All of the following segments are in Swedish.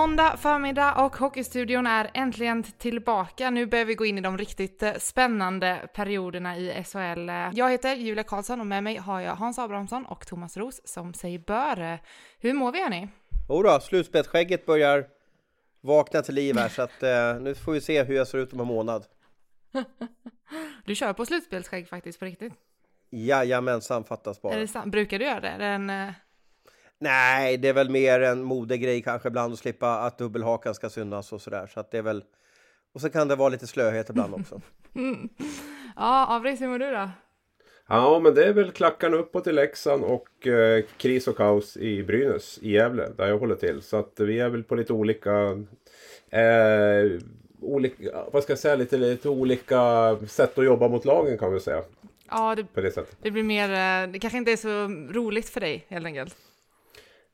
Måndag förmiddag och Hockeystudion är äntligen tillbaka. Nu börjar vi gå in i de riktigt eh, spännande perioderna i SHL. Jag heter Julia Karlsson och med mig har jag Hans Abrahamsson och Thomas Ros som säger bör. Hur mår vi hörni? Jodå, slutspelsskägget börjar vakna till liv här så att eh, nu får vi se hur jag ser ut om en månad. du kör på slutspelsskägg faktiskt på riktigt? Jajamensan, fattas bara. Är det sant? Brukar du göra det? Det eh, Nej, det är väl mer en modegrej kanske ibland att slippa att dubbelhakan ska synas och sådär. Så att det är väl... Och så kan det vara lite slöhet ibland också. mm. Ja, Avris, hur mår du då? Ja, men det är väl klackarna uppåt i Leksand och eh, kris och kaos i Brynäs i Gävle där jag håller till. Så att vi är väl på lite olika, eh, olika vad ska jag säga, lite, lite olika sätt att jobba mot lagen kan vi säga. Ja, det, på det, sättet. det blir mer, eh, det kanske inte är så roligt för dig helt enkelt.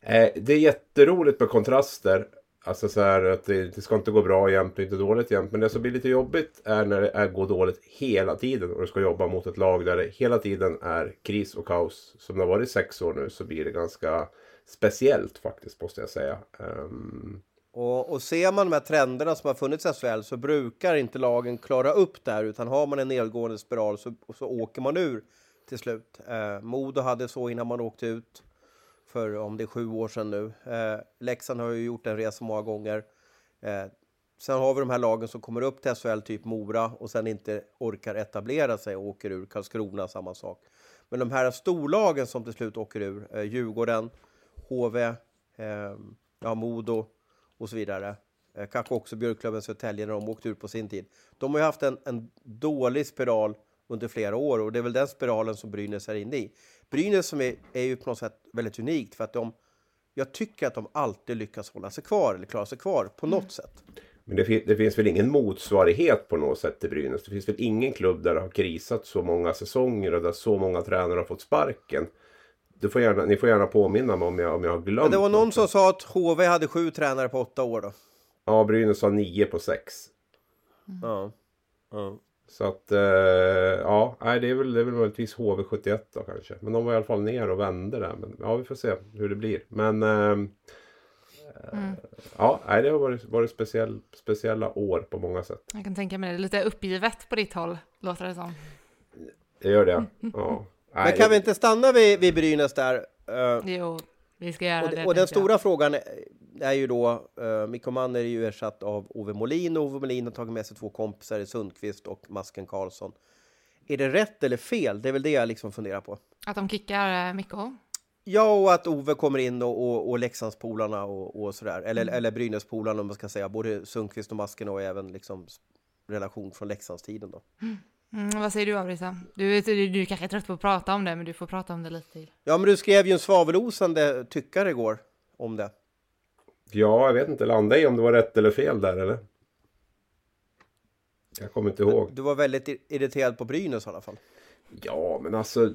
Eh, det är jätteroligt med kontraster. Alltså så här att det, det, ska inte gå bra jämt och inte dåligt jämt. Men det som blir lite jobbigt är när det är, går dåligt hela tiden. Och du ska jobba mot ett lag där det hela tiden är kris och kaos. Som det har varit sex år nu så blir det ganska speciellt faktiskt måste jag säga. Um... Och, och ser man de här trenderna som har funnits i SHL så brukar inte lagen klara upp det här. Utan har man en nedgående spiral så, så åker man ur till slut. Eh, Modo hade så innan man åkte ut för om det är sju år sedan nu. Eh, Leksand har ju gjort en resa många gånger. Eh, sen har vi de här lagen som kommer upp till SHL, typ Mora, och sen inte orkar etablera sig och åker ur. Karlskrona, samma sak. Men de här storlagen som till slut åker ur, eh, Djurgården, HV, eh, ja, Modo och så vidare. Eh, kanske också Björklöven Södertälje när de åkte ur på sin tid. De har ju haft en, en dålig spiral under flera år och det är väl den spiralen som Brynäs är inne i. Brynäs som är, är ju på något sätt väldigt unikt för att de, jag tycker att de alltid lyckas hålla sig kvar eller klara sig kvar på något mm. sätt. Men det, det, finns väl ingen motsvarighet på något sätt till Brynäs. Det finns väl ingen klubb där det har krisat så många säsonger och där så många tränare har fått sparken. Du får gärna, ni får gärna påminna mig om jag, om jag har glömt. Men det var någon något. som sa att HV hade sju tränare på åtta år då. Ja, Brynäs har nio på sex. Mm. Ja. ja. Så att, eh, ja, nej, det är väl, det är väl möjligtvis HV71 då kanske. Men de var i alla fall ner och vände där. Men ja, vi får se hur det blir. Men eh, mm. ja, nej, det har varit, varit speciell, speciella år på många sätt. Jag kan tänka mig det. Lite uppgivet på ditt håll, låter det som. Det gör det, ja. Men kan vi inte stanna vid, vid Brynäs där? Uh, jo, vi ska göra och, det. Och den stora jag. frågan är ju då, uh, Mikko Manner är ju ersatt av Ove Molin. Ove Molin har tagit med sig två kompisar, Sundqvist och Masken Karlsson. Är det rätt eller fel? Det är väl det jag liksom funderar på. Att de kickar uh, Mikko? Ja, och att Ove kommer in och, och, och Leksandspolarna och, och sådär. Eller, mm. eller Brynäspolarna om man ska säga. Både Sundqvist och Masken och även liksom relation från Leksandstiden då. Mm. Mm, vad säger du Avrisa? Du, du, du kanske är trött på att prata om det, men du får prata om det lite till. Ja, men du skrev ju en svavelosande tyckare igår om det. Ja, jag vet inte. Landade i om det var rätt eller fel där, eller? Jag kommer inte ihåg. Du var väldigt irriterad på Brynäs i alla fall. Ja, men alltså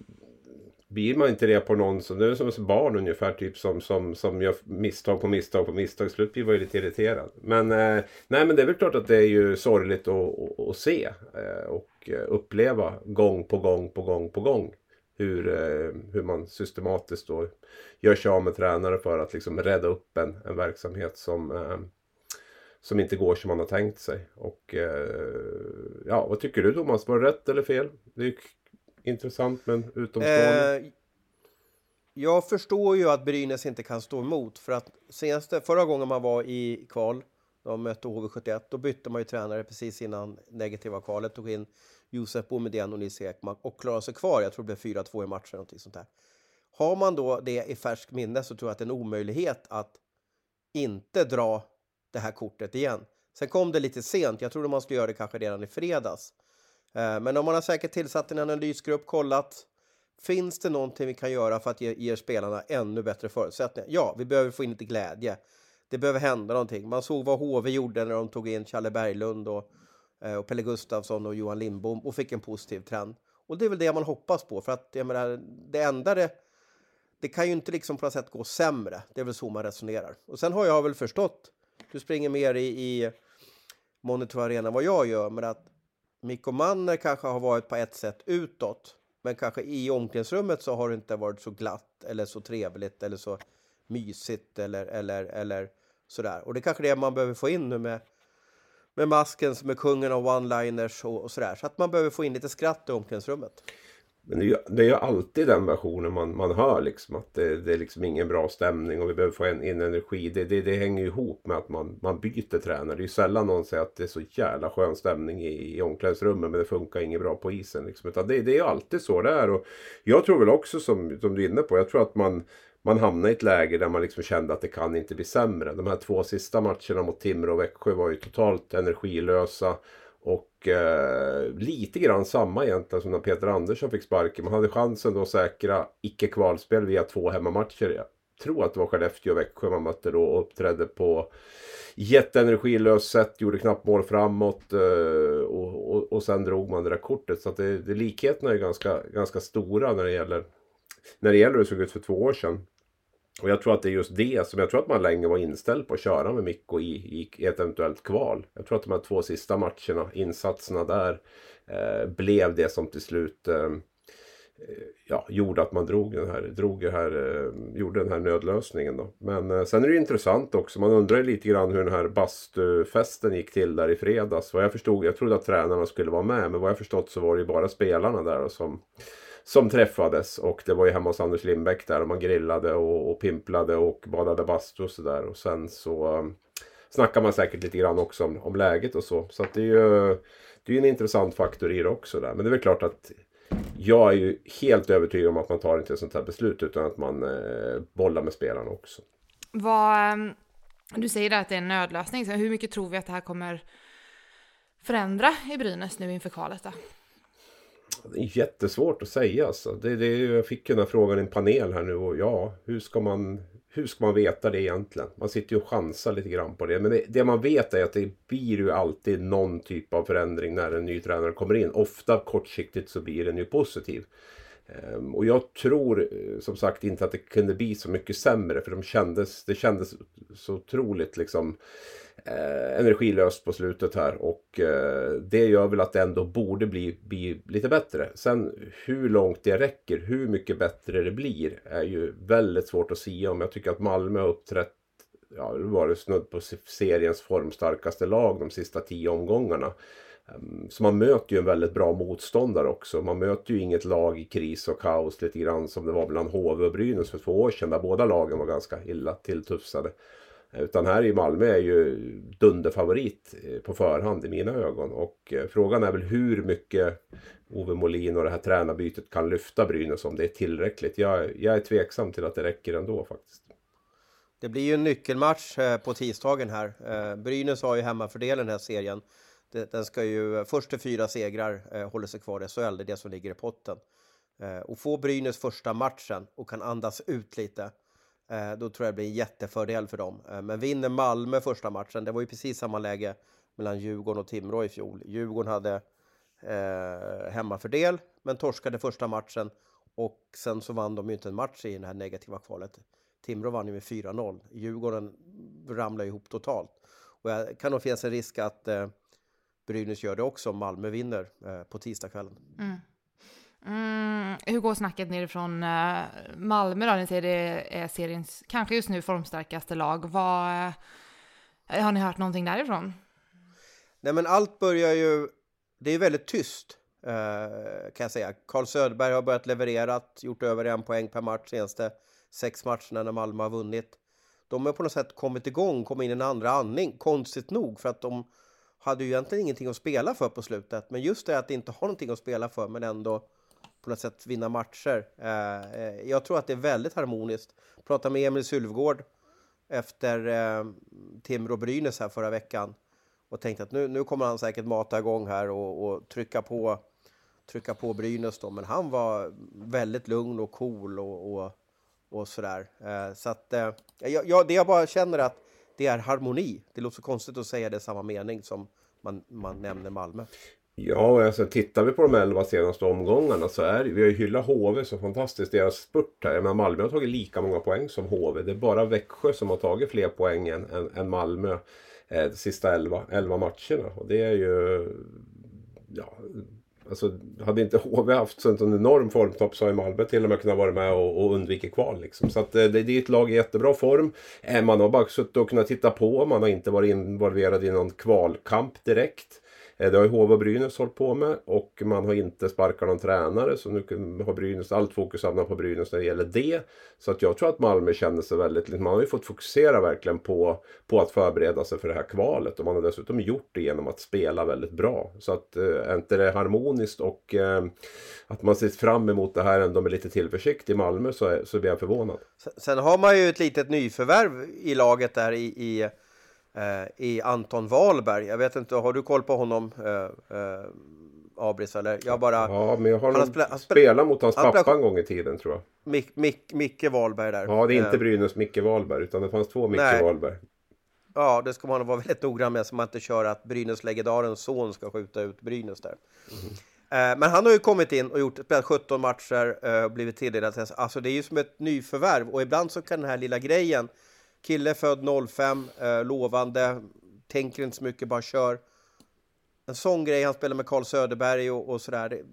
blir man inte det på någon som, det är som barn ungefär typ som, som, som gör misstag på misstag på misstag. Slut blir man ju lite irriterad. Men, eh, nej, men det är väl klart att det är ju sorgligt att, att, att se eh, och uppleva gång på gång på gång på gång. Hur, eh, hur man systematiskt då gör sig av med tränare för att liksom rädda upp en, en verksamhet som eh, som inte går som man har tänkt sig. Och eh, ja, vad tycker du Thomas? Var det rätt eller fel? Det är intressant men utomstående. Eh, jag förstår ju att Brynäs inte kan stå emot för att senaste, förra gången man var i kval, de mötte HV71, då bytte man ju tränare precis innan negativa kvalet, tog in Josef Boumedienne och Nils Ekman och klarar sig kvar. Jag tror det blev 4-2 i matchen eller sånt där. Har man då det i färskt minne så tror jag att det är en omöjlighet att inte dra det här kortet igen. Sen kom det lite sent. Jag trodde man skulle göra det kanske redan i fredags. Eh, men om man har säkert tillsatt en analysgrupp, kollat. Finns det någonting vi kan göra för att ge, ge spelarna ännu bättre förutsättningar? Ja, vi behöver få in lite glädje. det behöver hända någonting. Man såg vad HV gjorde när de tog in Challe Berglund och, Eh, och Pelle Gustafsson och Johan Lindbom och fick en positiv trend. Och det är väl det man hoppas på, för att jag menar, det enda det, det kan ju inte liksom på något sätt gå sämre. Det är väl så man resonerar. Och sen har jag väl förstått, du springer mer i, i Monitor Arena än vad jag gör, men att Mikko Manner kanske har varit på ett sätt utåt, men kanske i omklädningsrummet så har det inte varit så glatt eller så trevligt eller så mysigt eller, eller, eller sådär. Och det är kanske det man behöver få in nu med, med masken som är kungen av one-liners och, och sådär. Så att man behöver få in lite skratt i omklädningsrummet. Men det är, ju, det är ju alltid den versionen man, man hör liksom. Att det, det är liksom ingen bra stämning och vi behöver få in, in energi. Det, det, det hänger ju ihop med att man, man byter tränare. Det är ju sällan någon säger att det är så jävla skön stämning i, i omklädningsrummet men det funkar inget bra på isen. Liksom. Utan det, det är ju alltid så det är. Och jag tror väl också som, som du är inne på. Jag tror att man man hamnade i ett läge där man liksom kände att det kan inte bli sämre. De här två sista matcherna mot Timrå och Växjö var ju totalt energilösa. Och eh, lite grann samma egentligen som när Peter Andersson fick sparken. Man hade chansen då att säkra icke-kvalspel via två hemmamatcher. Jag tror att det var Skellefteå och Växjö man mötte då och uppträdde på jätteenergilöst sätt. Gjorde knappt mål framåt eh, och, och, och sen drog man det där kortet. Så att det, det, likheterna är ganska, ganska stora när det gäller när det gäller hur det såg ut för två år sedan. Och jag tror att det är just det som jag tror att man länge var inställd på att köra med Mikko i, i ett eventuellt kval. Jag tror att de här två sista matcherna, insatserna där, eh, blev det som till slut eh, eh ja, gjorde att man drog den här, drog den här, eh, gjorde den här nödlösningen. Då. Men eh, sen är det intressant också, man undrar lite grann hur den här bastufesten gick till där i fredags. Vad jag förstod, jag trodde att tränarna skulle vara med, men vad jag förstått så var det ju bara spelarna där som som träffades och det var ju hemma hos Anders Lindbäck där och man grillade och, och pimplade och badade bastu och sådär och sen så um, snackar man säkert lite grann också om, om läget och så. Så att det är ju det är en intressant faktor i det också där. Men det är väl klart att jag är ju helt övertygad om att man tar inte ett sånt här beslut utan att man eh, bollar med spelarna också. Vad, um, du säger där att det är en nödlösning, så hur mycket tror vi att det här kommer förändra i Brynäs nu inför kvalet då? Det är jättesvårt att säga alltså. Det, det, jag fick ju den här frågan i en panel här nu och ja, hur ska man hur ska man veta det egentligen? Man sitter ju och chansar lite grann på det. Men det, det, man vet är att det blir ju alltid någon typ av förändring när en ny tränare kommer in. Ofta kortsiktigt så blir den ju positiv. Ehm, och jag tror eh, som sagt inte att det kunde bli så mycket sämre för de kändes, det kändes så otroligt liksom eh, energilöst på slutet här och eh, det gör väl att det ändå borde bli, bli lite bättre. Sen hur långt det räcker, hur mycket bättre det blir är ju väldigt svårt att säga om. Jag tycker att Malmö har uppträtt ja, det var det snudd på seriens formstarkaste lag de sista tio omgångarna. Ehm, så man möter ju en väldigt bra motståndare också. Man möter ju inget lag i kris och kaos lite grann som det var mellan HV och Brynäs för två år sedan där båda lagen var ganska illa tilltufsade. Utan här i Malmö är ju dunderfavorit eh, på förhand i mina ögon. Och eh, frågan är väl hur mycket Ove Molin och det här tränarbytet kan lyfta Brynäs om det är tillräckligt. Jag, jag är tveksam till att det räcker ändå faktiskt. Det blir ju en nyckelmatch eh, på tisdagen här. Brynäs har ju hemmafördel den här serien. Den ska ju, först till fyra segrar håller sig kvar i SHL, det är det som ligger i potten. Och få Brynäs första matchen och kan andas ut lite Eh, då tror jag det blir en jättefördel för dem. Eh, men vinner Malmö första matchen, det var ju precis samma läge mellan Djurgården och Timrå i fjol. Djurgården hade eh, hemmafördel, men torskade första matchen och sen så vann de ju inte en match i det här negativa kvalet. Timrå vann ju med 4-0. Djurgården ramlade ihop totalt. Och det kan nog finnas en risk att eh, Brynäs gör det också om Malmö vinner eh, på tisdagskvällen. Mm. Mm, hur går snacket nerifrån eh, Malmö då? Ni säger det är seriens kanske just nu formstarkaste lag. Vad, eh, har ni hört någonting därifrån? Nej men allt börjar ju, det är väldigt tyst eh, kan jag säga. Carl Söderberg har börjat leverera, gjort över en poäng per match senaste sex matcherna när Malmö har vunnit. De har på något sätt kommit igång, kommit in i en andra andning, konstigt nog, för att de hade ju egentligen ingenting att spela för på slutet. Men just det att inte ha någonting att spela för, men ändå på något sätt vinna matcher. Eh, eh, jag tror att det är väldigt harmoniskt. Jag pratade med Emil Sylvgård efter eh, Timrå Brynäs här förra veckan och tänkte att nu, nu kommer han säkert mata igång här och, och trycka på trycka på Brynäs då, men han var väldigt lugn och cool och, och, och sådär. Eh, så att eh, jag, jag, det jag bara känner att det är harmoni. Det låter så konstigt att säga det i samma mening som man, man nämner Malmö. Ja, alltså tittar vi på de elva senaste omgångarna så är vi har ju hyllat HV så fantastiskt deras spurt här. Men Malmö har tagit lika många poäng som HV. Det är bara Växjö som har tagit fler poäng än, än, än Malmö eh, de sista elva, elva matcherna. Och det är ju... Ja, alltså hade inte HV haft sånt en enorm formtopp så har Malmö till och med kunnat vara med och, och undvika kval. Liksom. Så att eh, det, det är ett lag i jättebra form. Eh, man har bara suttit och kunnat titta på. Man har inte varit involverad i någon kvalkamp direkt. Eh, det har ju HV och Brynäs hållit på med och man har inte sparkat någon tränare så nu har Brynäs, allt fokus hamnat på Brynäs när det gäller det. Så att jag tror att Malmö känner sig väldigt, man har ju fått fokusera verkligen på, på att förbereda sig för det här kvalet och man har dessutom gjort det genom att spela väldigt bra. Så att eh, är inte det harmoniskt och eh, att man ser fram emot det här ändå med lite tillförsikt i Malmö så, är, så blir jag förvånad. Sen har man ju ett litet nyförvärv i laget där i, i i Anton Wahlberg. Jag vet inte, har du koll på honom? Eh, eh, Abris eller? Jag bara... Ja, men jag har nog spela, spelat mot hans pappa spela, en gång i tiden tror jag. Mick, Mick, Micke Wahlberg där. Ja, det är inte eh. Brynäs Micke Wahlberg utan det fanns två Micke Nej. Wahlberg. Ja, det ska man vara väldigt noggrann med så man inte kör att Brynäs legendarens son ska skjuta ut Brynäs där. Mm. Men han har ju kommit in och gjort, spelat 17 matcher och blivit tilldelad. Alltså det är ju som ett nyförvärv och ibland så kan den här lilla grejen Kille född 05, eh, lovande, tänker inte så mycket, bara kör. En sån grej, han spelar med Carl Söderberg och, och sådär. Det,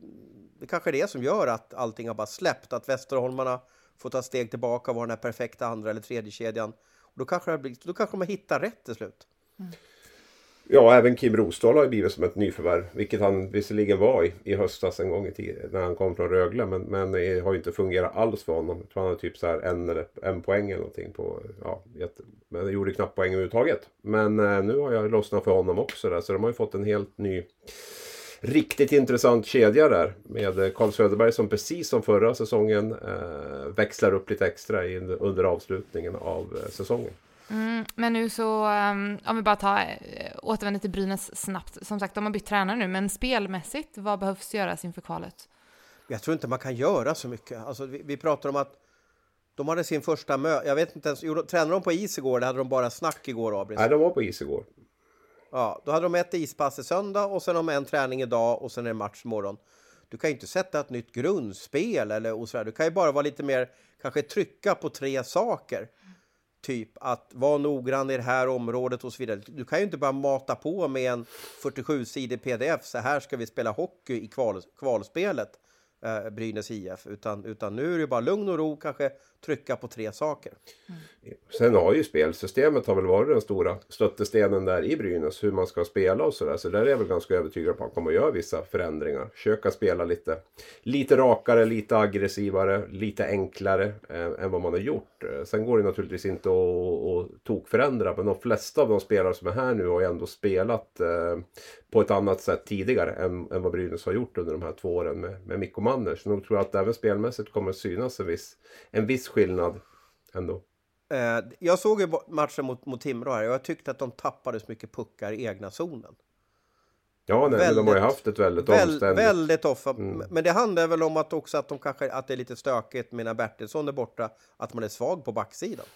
det kanske är det som gör att allting har bara släppt, att Västerholmarna får ta steg tillbaka och vara den här perfekta andra eller tredje kedjan. Och då kanske, det blir, då kanske de hittar rätt till slut. Mm. Ja, även Kim Rosdahl har ju blivit som ett nyförvärv. Vilket han visserligen var i, i höstas en gång i tiden när han kom från Rögle. Men, men det har ju inte fungerat alls för honom. Jag tror han har typ så här en, eller, en poäng eller någonting på... Ja, jätte, men det gjorde knappt poäng överhuvudtaget. Men eh, nu har jag lossnat för honom också där. Så de har ju fått en helt ny riktigt intressant kedja där. Med eh, Carl Söderberg som precis som förra säsongen eh, växlar upp lite extra i, under avslutningen av eh, säsongen. Mm, men nu så, um, om vi bara tar, äh, återvänder till Brynäs snabbt. Som sagt, de har bytt tränare nu, men spelmässigt, vad behövs göras inför kvalet? Jag tror inte man kan göra så mycket. Alltså, vi, vi pratar om att de hade sin första möte, jag vet inte ens, tränade de på is igår eller hade de bara snack igår, Abris? Nej, de var på is igår. Ja, då hade de ett ispass i söndag och sen har en träning idag och sen är det match imorgon. Du kan ju inte sätta ett nytt grundspel eller och sådär. Du kan ju bara vara lite mer, kanske trycka på tre saker. Typ att vara noggrann i det här området och så vidare. Du kan ju inte bara mata på med en 47-sidig pdf. Så här ska vi spela hockey i kval, kvalspelet eh, Brynäs IF. Utan, utan nu är det bara lugn och ro, kanske trycka på tre saker. Mm. Sen har ju spelsystemet har väl varit den stora stöttestenen där i Brynäs. Hur man ska spela och sådär. Så där är jag väl ganska övertygad på att man kommer att göra vissa förändringar. Försöka spela lite, lite rakare, lite aggressivare, lite enklare eh, än vad man har gjort. Eh, sen går det naturligtvis inte att, att tokförändra. Men de flesta av de spelare som är här nu har ju ändå spelat eh, på ett annat sätt tidigare än, än vad Brynäs har gjort under de här två åren med, med Mikko Manner. Så nog tror jag att även spelmässigt kommer synas en viss, en viss skillnad ändå. Eh, jag såg ju matchen mot, mot Timrå här och jag tyckte att de tappade så mycket puckar i egna zonen. Ja, nej, väldigt, de har ju haft ett väldigt väl, omständigt... Väldigt ofta. Mm. Men det handlar väl om att också att de kanske att det är lite stökigt med när Bertilsson är borta, att man är svag på backsidan.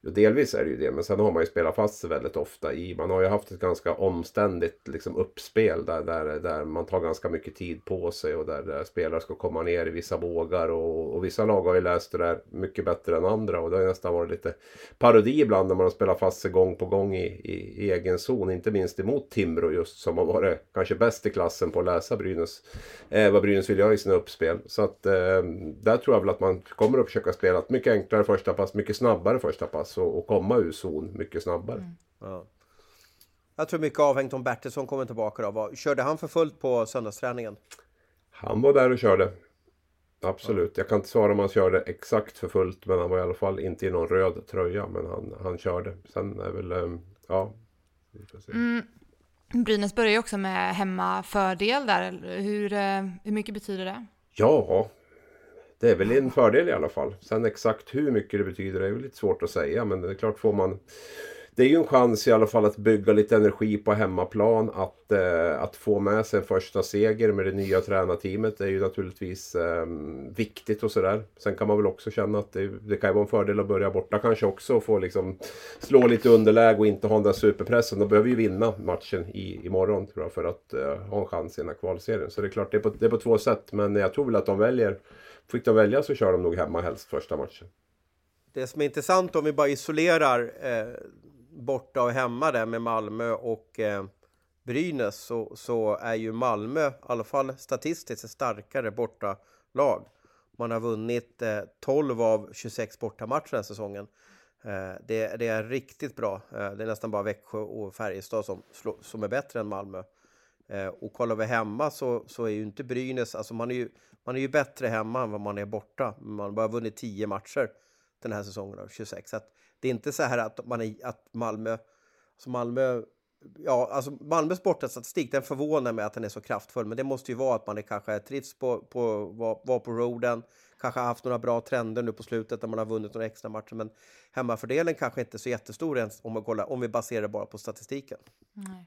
Jo, delvis är det ju det, men sen har man ju spelat fast sig väldigt ofta i. Man har ju haft ett ganska omständigt liksom, uppspel där, där, där man tar ganska mycket tid på sig och där, där spelare ska komma ner i vissa vågar. Och, och vissa lag har ju läst det där mycket bättre än andra och det har nästan varit lite parodi ibland när man har spelat fast sig gång på gång i, i, i egen zon. Inte minst emot Timrå just som har varit kanske bäst i klassen på att läsa Brynäs, eh, vad Brynäs vill göra i sina uppspel. Så att eh, där tror jag väl att man kommer att försöka spela ett mycket enklare första pass, mycket snabbare första pass pass och, och komma ur zon mycket snabbare. Mm. Ja. Jag tror mycket avhängt om Bertilsson kommer tillbaka då. Körde han för fullt på söndagsträningen? Han var där och körde. Absolut. Ja. Jag kan inte svara om han körde exakt för fullt. Men han var i alla fall inte i någon röd tröja. Men han, han körde. Sen är väl, ehm, ja. Mm. Brynäs börjar ju också med hemmafördel där. Hur, eh, hur mycket betyder det? Ja, det är väl en fördel i alla fall. Sen exakt hur mycket det betyder är väl lite svårt att säga. Men det är klart får man det är ju en chans i alla fall att bygga lite energi på hemmaplan. Att, eh, att få med sig en första seger med det nya tränarteamet är ju naturligtvis eh, viktigt och sådär. Sen kan man väl också känna att det, det kan vara en fördel att börja borta kanske också och få liksom slå lite underläge och inte ha den där superpressen. De behöver ju vinna matchen i, imorgon tror jag för att eh, ha en chans i den här kvalserien. Så det är klart, det är, på, det är på två sätt. Men jag tror väl att de väljer, fick de välja så kör de nog hemma helst första matchen. Det som är intressant om vi bara isolerar eh, borta och hemma där med Malmö och eh, Brynäs så, så är ju Malmö, i alla fall statistiskt, ett starkare bortalag. Man har vunnit eh, 12 av 26 bortamatcher den här säsongen. Eh, det, det, är riktigt bra. Eh, det är nästan bara Växjö och Färjestad som, som är bättre än Malmö. Eh, och kollar vi hemma så, så är ju inte Brynäs, alltså man är ju, man är ju bättre hemma än vad man är borta. Man har bara vunnit 10 matcher den här säsongen av 26. Så att det är inte så här att, man är, att Malmö, alltså Malmö, ja, alltså Malmös bortastatistik, den förvånar mig att den är så kraftfull, men det måste ju vara att man är kanske trivs på, på, var, var på roaden, kanske haft några bra trender nu på slutet när man har vunnit några extra matcher, men hemmafördelen kanske inte är så jättestor ens om, man kollar, om vi baserar det bara på statistiken. Nej.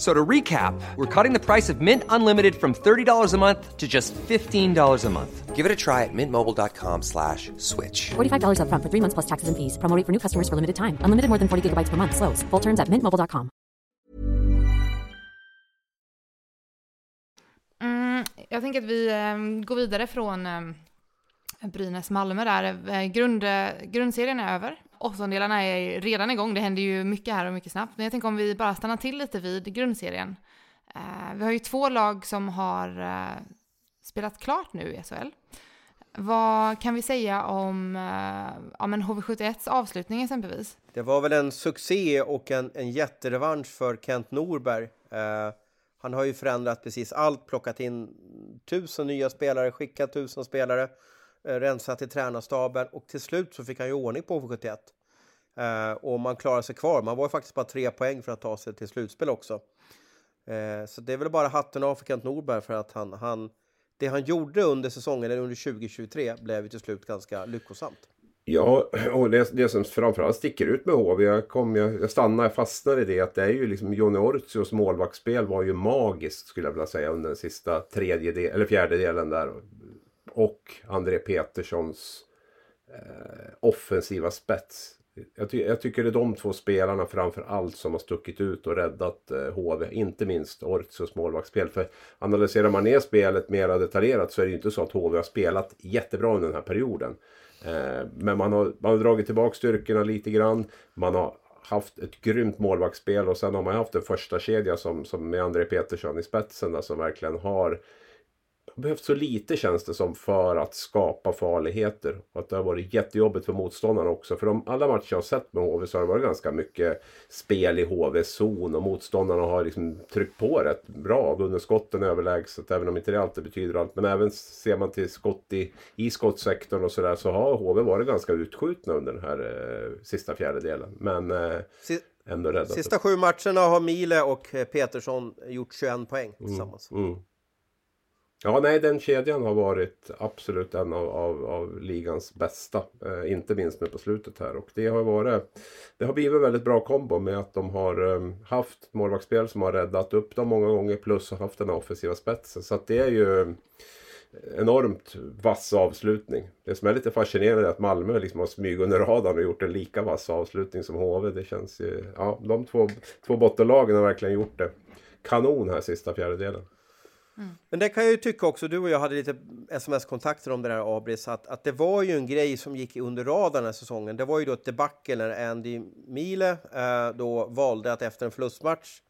So to recap, we're cutting the price of Mint Unlimited from $30 a month to just $15 a month. Give it a try at mintmobile.com slash switch. $45 up front for three months plus taxes and fees. Promoting for new customers for limited time. Unlimited more than 40 gigabytes per month. Slows. Full terms at mintmobile.com. Mm, jag tänker att vi um, går vidare från um, Brynäs-Malmö där. Eh, grund, grundserien är över. Åttondelarna är redan igång. Det händer ju mycket här och mycket snabbt. Men jag tänker om vi bara stannar till lite vid grundserien. Eh, vi har ju två lag som har eh, spelat klart nu i SHL. Vad kan vi säga om eh, ja, men HV71s avslutning exempelvis? Det var väl en succé och en, en jätterevansch för Kent Norberg. Eh, han har ju förändrat precis allt, plockat in tusen nya spelare, skickat tusen spelare, Eh, rensat i tränarstaben och till slut så fick han ju ordning på HV71. Eh, och man klarade sig kvar. Man var ju faktiskt bara tre poäng för att ta sig till slutspel också. Eh, så det är väl bara hatten av för Kent Norberg för att han, han det han gjorde under säsongen, eller under 2023, blev ju till slut ganska lyckosamt. Ja, och det, det som framförallt sticker ut med HV, jag, kom, jag, jag stannar, jag fastnar i det, att det är ju liksom Jonny Ortius målvaktsspel var ju magiskt skulle jag vilja säga under den sista tredjedelen, eller fjärdedelen där. Och André Peterssons eh, offensiva spets jag, ty jag, tycker det är de två spelarna framför allt som har stuckit ut och räddat eh, HV. Inte minst Ortius målvaktsspel. För analyserar man ner spelet mer detaljerat så är det ju inte så att HV har spelat jättebra under den här perioden. Eh, men man har, man har dragit tillbaka styrkorna lite grann. Man har haft ett grymt målvaktsspel och sen har man haft en första kedja som, som med André Petersson i spetsen där, som verkligen har behövt så lite känns det som för att skapa farligheter. Och att det har varit jättejobbigt för motståndarna också. För de, alla matcher jag har sett med HV så har det varit ganska mycket spel i HVs zon. Och motståndarna har liksom tryckt på rätt bra. Vunnit skotten överlägset. Även om inte det alltid betyder allt. Men även ser man till skott i, i skottsektorn och sådär. Så har HV varit ganska utskjutna under den här eh, sista fjärdedelen. Men eh, ändå räddat. Sista sju matcherna har Mile och Petersson gjort 21 poäng tillsammans. Mm, mm. Ja, nej, den kedjan har varit absolut en av, av, av ligans bästa. Eh, inte minst nu på slutet här. Och det har varit Det har blivit väldigt bra kombo med att de har eh, haft målvaktsspel som har räddat upp dem många gånger. Plus har haft den offensiva spetsen. Så att det är ju enormt vass avslutning. Det som är lite fascinerande är att Malmö liksom har smugit under radarn och gjort en lika vass avslutning som HV. Det känns ju... Ja, de två, två bottenlagen har verkligen gjort det kanon här sista fjärdedelen. Mm. Men det kan jag ju tycka också, du och jag hade lite sms-kontakter om det där Abris, att, att det var ju en grej som gick under radarn den här säsongen. Det var ju då ett debacle när Andy Mile eh, då valde att efter en förlustmatch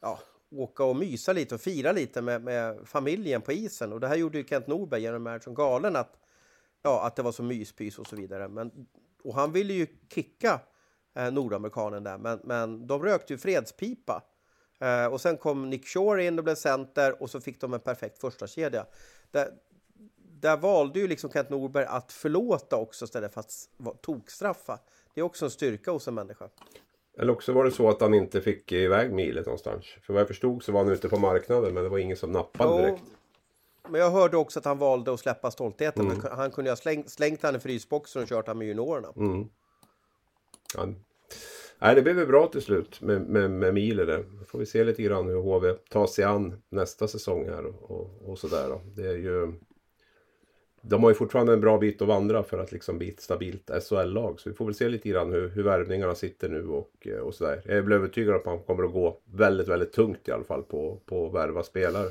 ja, åka och mysa lite och fira lite med, med familjen på isen. Och det här gjorde ju Kent Norberg genom Match som galen att, ja, att det var så myspys och så vidare. Men, och han ville ju kicka eh, nordamerikanen där, men, men de rökte ju fredspipa. Eh, och sen kom Nick Shore in och blev center och så fick de en perfekt första kedja. Det, där valde ju liksom Kent Norberg att förlåta också istället för att tokstraffa. Det är också en styrka hos en människa. Eller också var det så att han inte fick iväg milet någonstans. För vad jag förstod så var han ute på marknaden men det var ingen som nappade Jo, direkt. Men jag hörde också att han valde att släppa stoltheten. Mm. Han kunde ha slängt, slängt han i frysboxen och kört han med juniorerna. Mm. Ja. Nej, det blev väl bra till slut med, med, med Miele där. Får vi se lite grann hur HV tar sig an nästa säsong här och, och, och sådär då. Det är ju... De har ju fortfarande en bra bit att vandra för att liksom bli ett stabilt SHL-lag. Så vi får väl se lite grann hur, hur värvningarna sitter nu och, och sådär. Jag är övertygad om att man kommer att gå väldigt, väldigt tungt i alla fall på, på att värva spelare.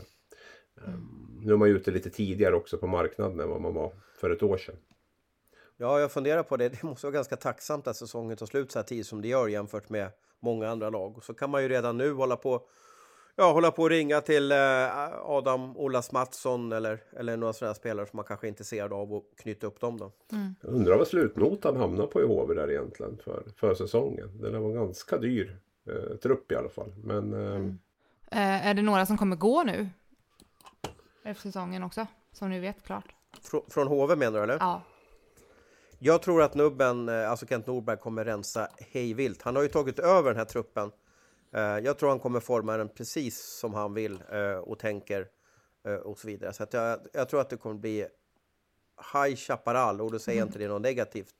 Um, nu är man ju ute lite tidigare också på marknaden än vad man var för ett år sedan. Ja, jag funderar på det. Det måste vara ganska tacksamt att säsongen tar slut så här tidigt som det gör jämfört med många andra lag. Och så kan man ju redan nu hålla på Ja, hålla på och ringa till eh, Adam Olas Mattsson eller, eller några sådana spelare som man kanske är intresserad av och knyta upp dem då. Jag undrar vad slutnotan hamnar på i HV där egentligen för, för säsongen. Den var ganska dyr eh, trupp i alla fall. Men eh, Eh, är det några som kommer gå nu? Efter säsongen också, som ni vet klart. Frå, från HV menar du eller? Ja. Jag tror att nubben, eh, alltså Kent Norberg, kommer rensa hejvilt. Han har ju tagit över den här truppen. Eh, jag tror han kommer forma den precis som han vill eh, och tänker och så vidare. Så att jag, jag tror att det kommer bli High Chaparral och då säger jag inte det något negativt.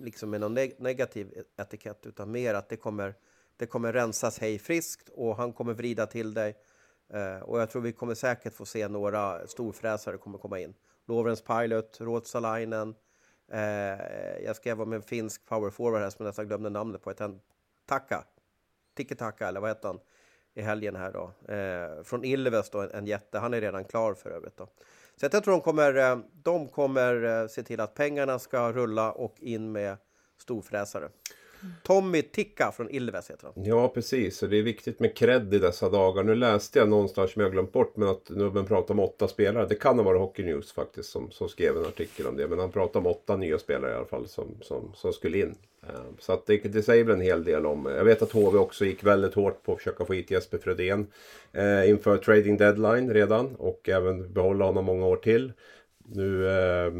Liksom med någon negativ etikett utan mer att det kommer, det kommer rensas hej friskt och han kommer vrida till dig. Och jag tror vi kommer säkert få se några storfräsare kommer komma in. Lovrens Pilot, Ruotsalainen. Eh, jag skrev om en finsk powerforward här som jag nästan glömde namnet på. Heter han Taka? Tiki Taka, eller vad heter han? I helgen här då. Eh, från Ilves då, en, en jätte. Han är redan klar för övrigt då. Så jag tror de kommer, eh, de kommer eh, se till att pengarna ska rulla och in med storfräsare. Tommy Ticka från Ilves heter han. ja, precis. Så det är viktigt med cred i dessa dagar. Nu läste jag någonstans som jag glömt bort. Men att nubben pratar om åtta spelare. Det kan ha varit Hockey News faktiskt som, som skrev en artikel om det. Men han pratar om åtta nya spelare i alla fall som, som, som skulle in. Eh, så att det, det säger väl en hel del om. Eh, jag vet att HV också gick väldigt hårt på att försöka få hit Jesper Fredén eh, inför trading deadline redan och även behålla honom många år till. Nu eh,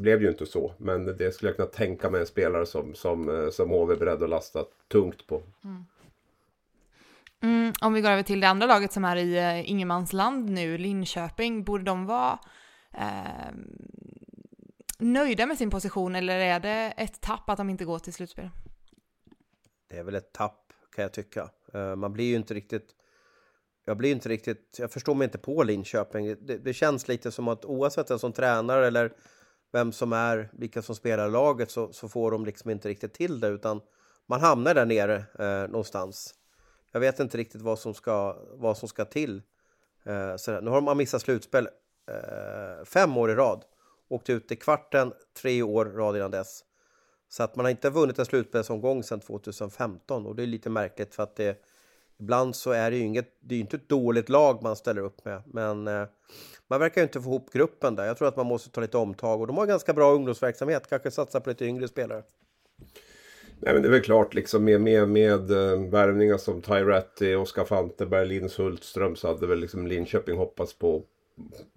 blev det ju inte så, men det skulle jag kunna tänka mig en spelare som, som, eh, som HV är beredd att lasta tungt på. Mm, om vi går över till det andra laget som är i uh, ingenmansland nu, Linköping, borde de vara eh, nöjda med sin position eller är det ett tapp att de inte går till slutspel? Det är väl ett tapp kan jag tycka. Eh, Man blir ju inte riktigt... Jag blir inte riktigt... Jag förstår mig inte på Linköping. Det, det känns lite som att oavsett vem som tränar eller vem som är, vilka som spelar i laget så, så får de liksom inte riktigt till det utan man hamnar där nere eh, någonstans. Jag vet inte riktigt vad som ska, vad som ska till. Eh, så nu har man missat slutspel eh, fem år i rad. Åkt ut i kvarten tre år rad innan dess. Så att man har inte vunnit en slutspelsomgång sedan 2015 och det är lite märkligt för att det ibland så är det ju inget, det är ju inte ett dåligt lag man ställer upp med, men eh, man verkar ju inte få ihop gruppen där. Jag tror att man måste ta lite omtag och de har ganska bra ungdomsverksamhet, kanske satsa på lite yngre spelare. Nej men det är väl klart liksom med, med, med äh, värvningar som Tyratti, Oskar Fanteberg, Linus Hultström så hade väl liksom Linköping hoppats på,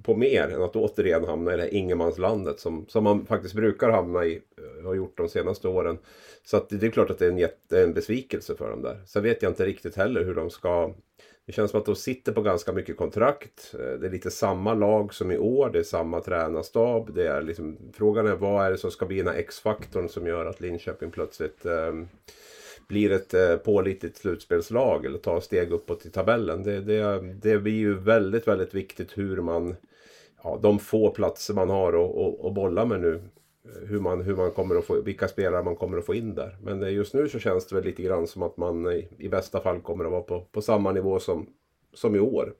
på mer än att återigen hamna i det här ingenmanslandet som, som man faktiskt brukar hamna i och har gjort de senaste åren. Så att det är klart att det är en, jätte, en besvikelse för dem där. Sen vet jag inte riktigt heller hur de ska det känns som att de sitter på ganska mycket kontrakt. Eh, det är lite samma lag som i år. Det är samma tränarstab. Det är liksom, frågan är vad är det som ska bli den här X-faktorn som gör att Linköping plötsligt eh, blir ett eh, pålitligt slutspelslag eller tar steg uppåt i tabellen. Det, det, det blir ju väldigt, väldigt viktigt hur man, ja, de få platser man har att- att att bolla med nu. Hur man, hur man kommer att få, vilka spelare man kommer att få in där. Men eh, just nu så känns det väl lite grann som att man i, i bästa fall kommer att vara på, på samma nivå som, som i år.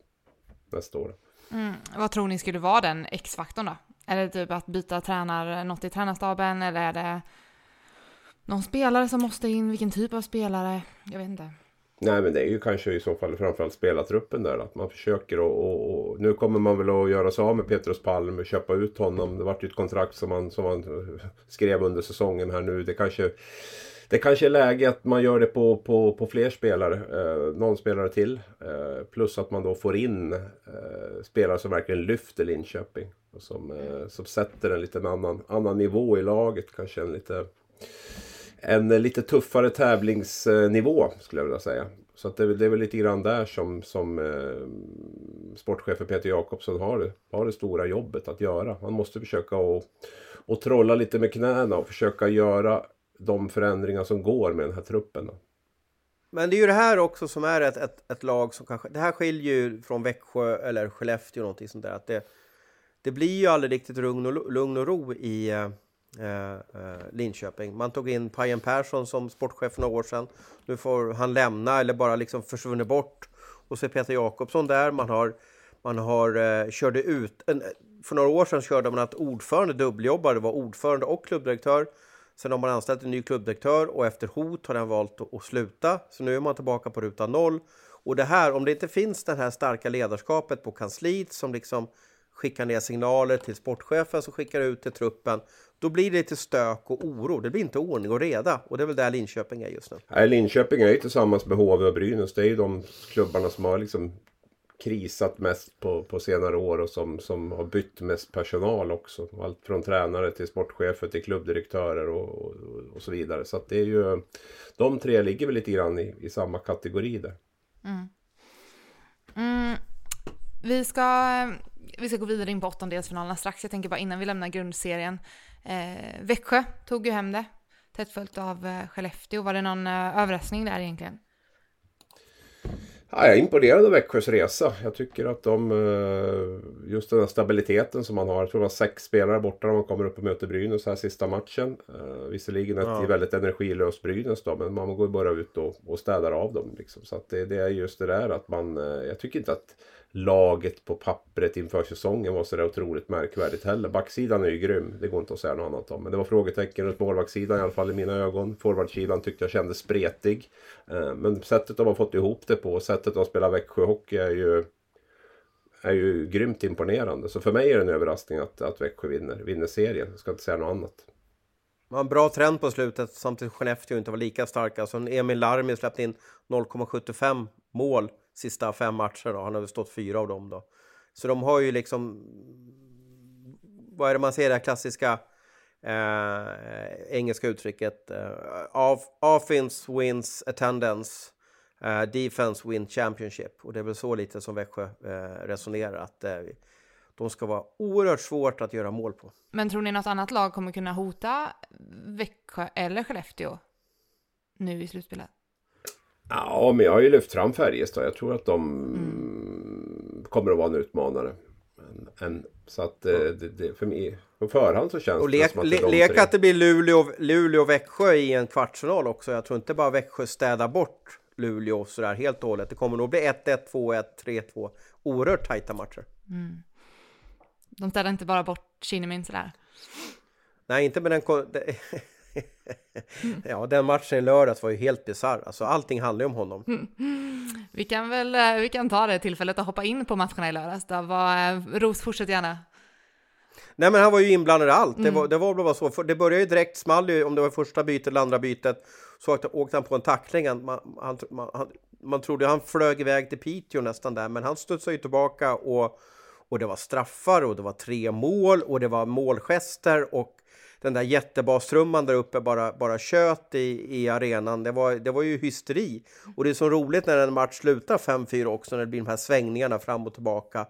Nästa år. Mm, vad tror ni skulle vara den X-faktorn då? Är det typ att byta tränare, något i tränarstaben eller är det någon spelare som måste in? Vilken typ av spelare? Jag vet inte. Nej men det är ju kanske i så fall framförallt spelartruppen där. Att man försöker och, och, och nu kommer man väl att göra sig av med Petrus Palm och köpa ut honom. Det vart ju ett kontrakt som man, som man skrev under säsongen här nu. Det kanske, det kanske är läge att man gör det på, på, på fler spelare. Eh, någon spelare till. Eh, plus att man då får in eh, spelare som verkligen lyfter Linköping. Och som, eh, som sätter en lite annan, annan nivå i laget. Kanske en lite, en lite tuffare tävlingsnivå skulle jag vilja säga. Så att det, det är väl lite grann där som, som eh, sportchefen Peter Jakobsson har det, har det stora jobbet att göra. Man måste försöka att och trolla lite med knäna och försöka göra de förändringar som går med den här truppen. Men det är ju det här också som är ett, ett, ett lag som kanske... Det här skiljer ju från Växjö eller Skellefteå och någonting sånt där. Att det, det blir ju aldrig riktigt lugn och, lugn och ro i eh, Eh, eh, Linköping. Man tog in Pajen Persson som sportchef för några år sedan. Nu får han lämna eller bara liksom försvunnit bort. Och så är Peter Jakobsson där. Man har, man har eh, körde ut... En, för några år sedan körde man att ordförande dubbeljobbade, var ordförande och klubbdirektör. Sen har man anställt en ny klubbdirektör och efter hot har den valt att sluta. Så nu är man tillbaka på ruta noll. Och det här, om det inte finns det här starka ledarskapet på kansliet som liksom skickar ner signaler till sportchefen som skickar ut till truppen, då blir det lite stök och oro. Det blir inte ordning och reda och det är väl där Linköping är just nu. Nej, Linköping är ju tillsammans med HV och Brynäs. Det är ju de klubbarna som har liksom krisat mest på, på senare år och som, som har bytt mest personal också. Allt från tränare till sportchefer till klubbdirektörer och, och, och så vidare. Så att det är ju de tre ligger väl lite grann i, i samma kategori där. Mm. Mm. Vi, ska, vi ska gå vidare in på åttondelsfinalerna strax. Jag tänker bara innan vi lämnar grundserien. Eh, Växjö tog ju hem det. Tätt följt av eh, Skellefteå. Var det någon eh, överraskning där egentligen? Ja, jag är imponerad av Växjös resa. Jag tycker att de, eh, just den här stabiliteten som man har. Jag tror det var sex spelare borta när man kommer upp och möter Brynäs här sista matchen. Visserligen ett ja. väldigt energilöst Brynäs då, men man går bara ut och, och städar av dem. Liksom. Så att det, det, är just det där att man, jag tycker inte att laget på pappret inför säsongen var så där otroligt märkvärdigt heller. Backsidan är ju grym, det går inte att säga något annat om. Men det var frågetecken runt målvaktssidan i alla fall i mina ögon. Forwardsidan tyckte jag kändes spretig. Eh, men sättet de har fått ihop det på, sättet de spelar Växjöhockey är ju är ju grymt imponerande. Så för mig är det en överraskning att, att Växjö vinner, vinner serien. Jag ska inte säga något annat. Man har en bra trend på slutet samtidigt Skellefteå inte var lika starka. Alltså Emil Larmi släppte in 0,75 mål sista fem matcherna. Han har väl stått fyra av dem då. Så de har ju liksom... Vad är det man ser det här klassiska eh, engelska uttrycket? Eh, offense wins attendance. Eh, defense win championship. Och det är väl så lite som Växjö eh, resonerar. Att eh, de ska vara oerhört svårt att göra mål på. Men tror ni något annat lag kommer kunna hota Växjö eller Skellefteå nu i slutspelet? Ja, men jag har ju lyft fram Färjestad. Jag tror att de mm. kommer att vara en utmanare. En, en, så att eh, det, det, för mig, på förhand så känns och det som att det är de Lek att det blir Luleå, Luleå Växjö i en kvartsfinal också. Jag tror inte bara Växjö städar bort Luleå sådär helt och hållet. Det kommer nog bli 1-1, 2-1, 3-2. Oerhört tajta matcher. Mm. De städar inte bara bort Kinnemin sådär? Nej, inte med den... ja, den matchen i lördags var ju helt bisarr. Alltså, allting handlar ju om honom. Vi kan väl eh, vi kan ta det tillfället att hoppa in på matcherna i lördags. Då var, eh, Ros, fortsätt gärna. Nej, men han var ju inblandad i allt. Mm. Det, var, det var bara så. För det började ju direkt, small ju, om det var första bytet eller andra bytet, så åkte han på en tackling. Man, han, man, han, man trodde han flög iväg till Piteå nästan där, men han studsade ju tillbaka och, och det var straffar och det var tre mål och det var målgester och den där jättebastrumman där uppe bara, bara kött i, i arenan. Det var, det var ju hysteri. Och det är så roligt när en match slutar 5-4 också, när det blir de här svängningarna fram och tillbaka.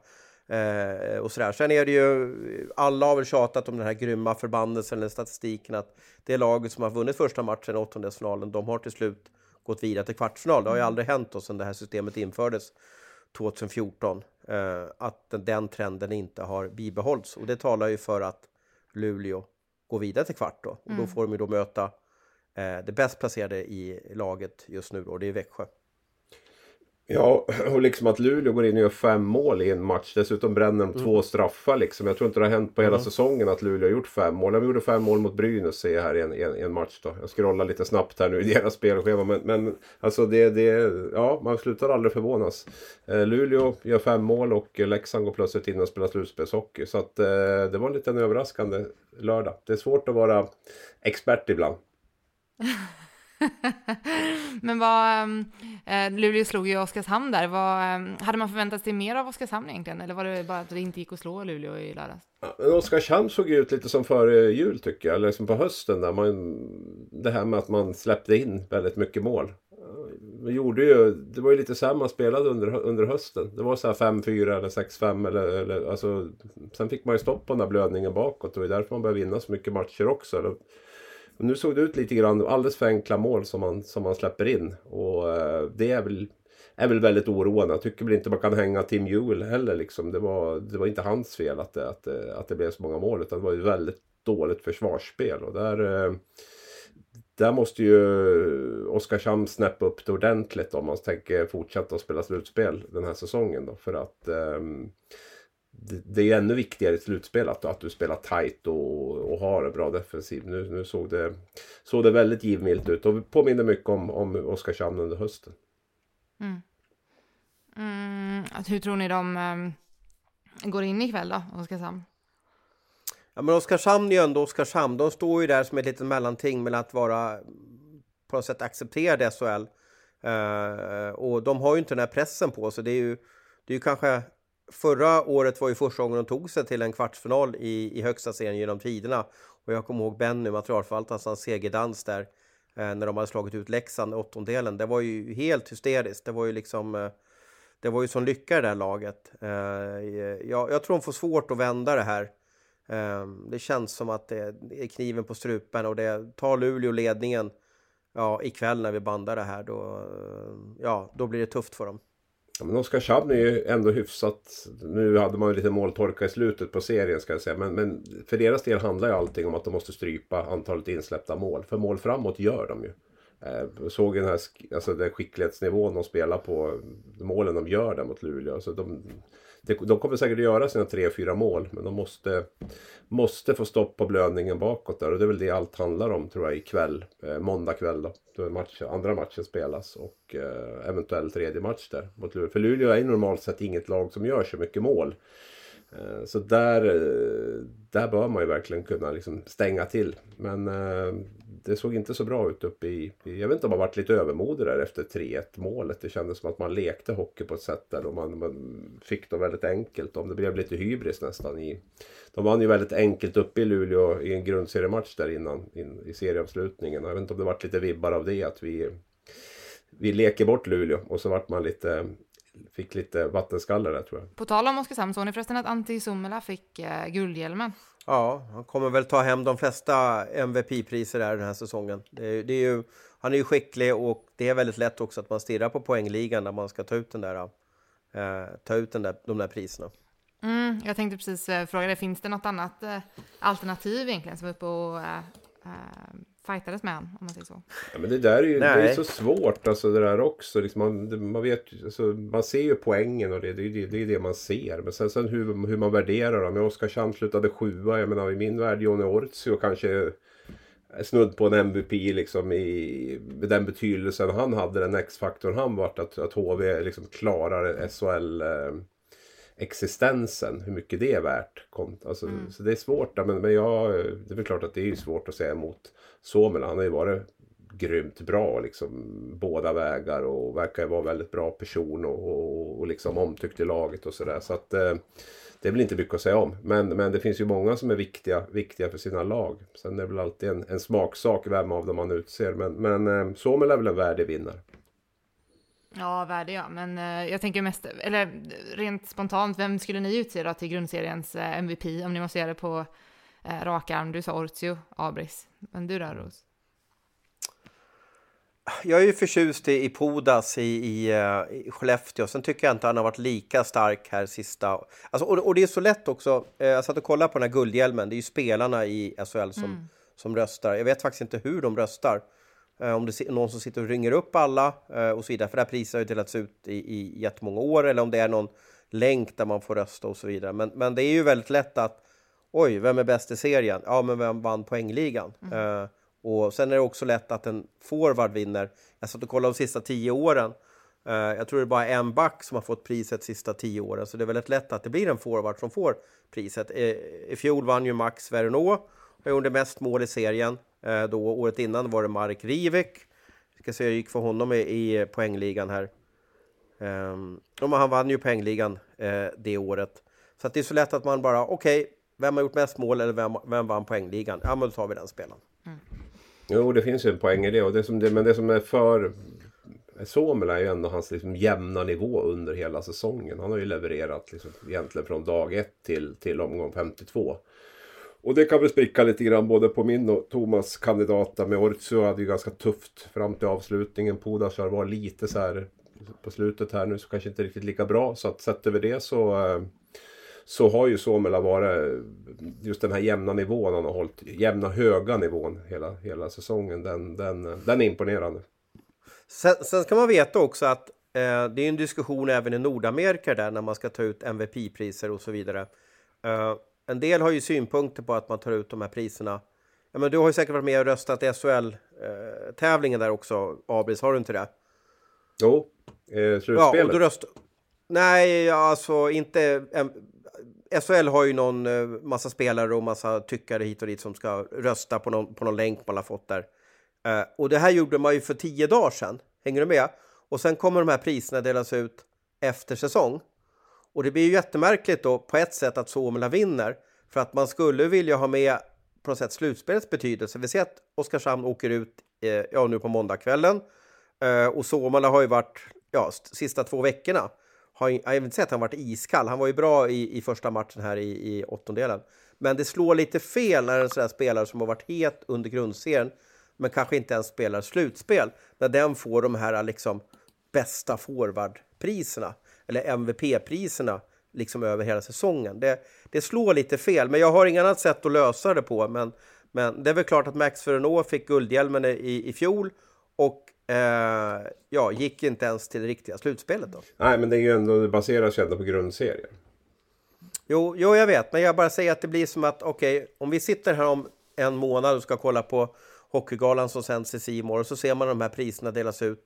Eh, och sådär. Sen är det ju, alla har väl tjatat om den här grymma förbannelsen eller statistiken att det laget som har vunnit första matchen i åttondelsfinalen, de har till slut gått vidare till kvartsfinal. Det har ju aldrig hänt då sedan det här systemet infördes 2014. Eh, att den, den trenden inte har bibehållits. Och det talar ju för att Luleå gå vidare till kvart då. Och mm. då får de ju då möta eh, det bäst placerade i laget just nu och det är Växjö. Ja, och liksom att Luleå går in och gör fem mål i en match. Dessutom bränner de mm. två straffar liksom. Jag tror inte det har hänt på hela mm. säsongen att Luleå har gjort fem mål. De gjorde fem mål mot Brynäs ser jag här i en, en, en, match då. Jag scrollar lite snabbt här nu i deras spelschema. Men, men alltså det, det, ja man slutar aldrig förvånas. Eh, Luleå gör fem mål och Leksand går plötsligt in och spelar slutspelshockey. Så att eh, det var en liten överraskande lördag. Det är svårt att vara expert ibland. Men vad, eh, Luleå slog ju Oskarshamn där. Vad, eh, hade man förväntat sig mer av Oskarshamn egentligen? Eller var det bara att det inte gick att slå Luleå i lördags? Ja, Oskarshamn såg ut lite som före jul tycker jag, eller liksom på hösten där man, det här med att man släppte in väldigt mycket mål. Man gjorde ju, det var ju lite så här man spelade under, under hösten. Det var så här 5-4 eller 6-5 eller, eller alltså, Sen fick man ju stopp på den där blödningen bakåt och det är därför man började vinna så mycket matcher också. Och nu såg det ut lite grann alldeles för enkla mål som man, som man släpper in. Och eh, det är väl, är väl väldigt oroande. Jag tycker väl inte man kan hänga Tim Ewell heller. Liksom. Det, var, det var inte hans fel att det, att, det, att det blev så många mål. Utan det var ju väldigt dåligt försvarsspel. Och där, där måste ju Oskarshamn snäppa upp det ordentligt om man tänker fortsätta att spela slutspel den här säsongen. Då, för att um, det, är ännu viktigare i slutspel att, att du spelar tight och, och har en bra defensiv. Nu, nu såg, det, såg det väldigt givmilt ut och påminner mycket om, om Oskarshamn under hösten. Mm. Mm, hur tror ni de um, går in ikväll då, Oskarshamn? Ja, men Oskarshamn är ju ändå Oskarshamn. De står ju där som ett litet mellanting mellan att vara på något sätt accepterade SHL. Uh, eh, och de har ju inte den här pressen på sig. Det är ju, det är ju kanske Förra året var ju första gången de tog sig till en kvartsfinal i, i högsta serien genom tiderna. Och jag kommer ihåg Benny, materialförvaltaren, hans segerdans där eh, när de hade slagit ut Leksand i åttondelen. Det var ju helt hysteriskt. Det var ju liksom... Eh, det var ju sån lycka i det här laget. Eh, eh, jag, jag, tror de får svårt att vända det här. Eh, det känns som att det är kniven på strupen och det tar Luleå ledningen ja, ikväll när vi bandar det här. Då, eh, ja, då blir det tufft för dem. Ja, men Oskarshamn är ju ändå hyfsat. Nu hade man ju lite måltorka i slutet på serien ska jag säga. Men, men för deras del handlar ju allting om att de måste strypa antalet insläppta mål. För mål framåt gör de ju. Jag eh, såg den här alltså den skicklighetsnivån de spelar på. Målen de gör där mot Luleå. Så de, de kommer säkert att göra sina tre, fyra mål. Men de måste, måste få stopp på blödningen bakåt där. Och det är väl det allt handlar om tror jag ikväll. Eh, måndag kväll då. Då match, andra matchen spelas. Och eh, eventuellt tredje match där mot Luleå. För Luleå är normalt sett inget lag som gör så mycket mål. Eh, så där, eh, där bör man ju verkligen kunna liksom stänga till. Men eh, det såg inte så bra ut uppe i... Jag vet inte om man varit lite övermodig där efter 3-1 målet. Det kändes som att man lekte hockey på ett sätt där och man, man fick det väldigt enkelt. Om det blev lite hybris nästan. I, de vann ju väldigt enkelt uppe i Luleå i en grundseriematch där innan in, i serieavslutningen. Jag vet inte om det varit lite vibbar av det att vi vi leker bort Luleå och så vart man lite fick lite vattenskalle där tror jag. På tal om Oskarshamn, såg ni förresten att Antti Suomela fick eh, guldhjälmen? Ja, han kommer väl ta hem de flesta MVP-priser där den här säsongen. Det är, det är ju, han är ju skicklig och det är väldigt lätt också att man stirrar på poängligan när man ska ta ut, den där, eh, ta ut den där, de där priserna. Mm, jag tänkte precis eh, fråga dig, finns det något annat eh, alternativ egentligen som är uppe och eh, eh, fightades med honom, om man säger så. Ja, men det där är ju det är så svårt, alltså det där också. Liksom man, man, vet, alltså, man ser ju poängen och det, det, det, det är det man ser. Men sen, sen hur, hur man värderar dem. Oskarshamn slutade sjua, jag menar i min värld Johnny Ortsio kanske snudd på en MVP liksom i med den betydelsen han hade, den X-faktorn han vart att, att HV liksom klarar SHL eh, existensen, hur mycket det är värt. Alltså, mm. Så det är svårt, men, men jag, det är väl klart att det är svårt att säga emot Somela. Han har ju varit grymt bra liksom båda vägar och verkar vara väldigt bra person och, och, och liksom omtyckt i laget och sådär. Så att eh, det är väl inte mycket att säga om. Men, men det finns ju många som är viktiga, viktiga för sina lag. Sen är det väl alltid en, en smaksak vem av dem man utser. Men, men eh, Somel är väl en värdig vinnare. Ja, värdig ja. Men eh, jag tänker mest, eller rent spontant, vem skulle ni utse då till grundseriens eh, MVP om ni måste göra det på eh, rak arm? Du sa Ortio, Abris. Men du då, Ros? Jag är ju förtjust i, i Podas i, i, uh, i Skellefteå. Sen tycker jag inte han har varit lika stark här sista... Alltså, och, och det är så lätt också. Uh, jag satt och kollade på den här guldhjälmen. Det är ju spelarna i SHL som, mm. som röstar. Jag vet faktiskt inte hur de röstar. Uh, om det är någon som sitter och ringer upp alla och så vidare. För det här priset har ju delats ut i, i jättemånga år. Eller om det är någon länk där man får rösta och så vidare. Men, men det är ju väldigt lätt att Oj, vem är bäst i serien? Ja, men vem vann poängligan? Mm. Uh, och sen är det också lätt att en forward vinner. Jag satt och kollade de sista tio åren. Uh, jag tror det är bara en back som har fått priset de sista tio åren, så det är väldigt lätt att det blir en forward som får priset. Uh, I fjol vann ju Max Verneau och gjorde mest mål i serien. Uh, då, året innan var det Marek Rivik. Ska se hur det gick för honom i, i poängligan här. Um, han vann ju poängligan uh, det året. Så att det är så lätt att man bara, okej, okay, vem har gjort mest mål eller vem, vem vann poängligan? Ja, men då tar vi den spelaren. Mm. Jo, det finns ju en poäng i det. Och det som det men det som är för Somela är ju ändå hans liksom jämna nivå under hela säsongen. Han har ju levererat liksom egentligen från dag ett till, till omgång 52. Och det kan väl spricka lite grann både på min och Thomas kandidata med Ortsu hade ju ganska tufft fram till avslutningen. Podashar var lite så här på slutet här nu så kanske inte riktigt lika bra. Så att sett över det så eh, så har ju Somela varit eh, just den här jämna nivån han har hållit. Jämna höga nivån hela, hela säsongen. Den, den, den är imponerande. Sen, sen ska man veta också att eh, det är en diskussion även i Nordamerika där när man ska ta ut MVP-priser och så vidare. Eh, en del har ju synpunkter på att man tar ut de här priserna. Ja, men du har ju säkert varit med och röstat i SHL-tävlingen eh, där också, Abris, har du inte det? Jo, eh, slutspelet. Ja, och du röst... Nej, alltså inte... SHL har ju någon eh, massa spelare och massa tyckare hit och dit som ska rösta på någon, på någon länk man har fått där. Uh, och det här gjorde man ju för tio dagar sedan. Hänger du med? Och sen kommer de här priserna delas ut efter säsong. Och det blir ju jättemärkligt då på ett sätt att Suomela vinner. För att man skulle vilja ha med på något sätt slutspelets betydelse. Vi ser att Oskarshamn åker ut eh, ja, nu på måndagskvällen. Eh, och Suomela har ju varit, ja, sista två veckorna. Har, jag vill inte säga att han varit iskall. Han var ju bra i, i första matchen här i, i åttondelen. Men det slår lite fel när en sån där spelare som har varit het under grundserien men kanske inte ens spelar slutspel, när den får de här liksom bästa forwardpriserna eller MVP-priserna liksom över hela säsongen. Det, det slår lite fel, men jag har inget annat sätt att lösa det på. Men, men det är väl klart att Max Ferrano fick guldhjälmen i, i fjol och eh, ja, gick inte ens till det riktiga slutspelet då. Nej, men det är ju ändå, det baseras ju ändå på grundserien. Jo, jo, jag vet, men jag bara säger att det blir som att okej, okay, om vi sitter här om en månad och ska kolla på Hockeygalan som sänds i Simor och så ser man de här priserna delas ut.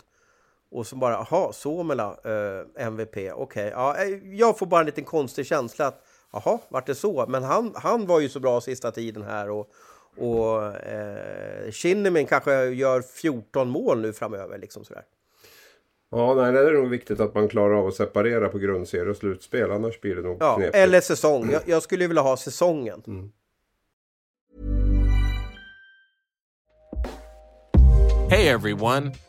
Och så bara, jaha, Somela, eh, MVP, okej. Okay. Ja, eh, jag får bara en liten konstig känsla att, jaha, vart det så? Men han, han var ju så bra sista tiden här och, och eh, Kinnamin kanske gör 14 mål nu framöver. Liksom sådär. Ja, nej, det är nog viktigt att man klarar av att separera på grundserie och slutspel. Annars blir det nog ja, knepigt. Eller säsong. Jag, jag skulle vilja ha säsongen. Mm. Hey everyone,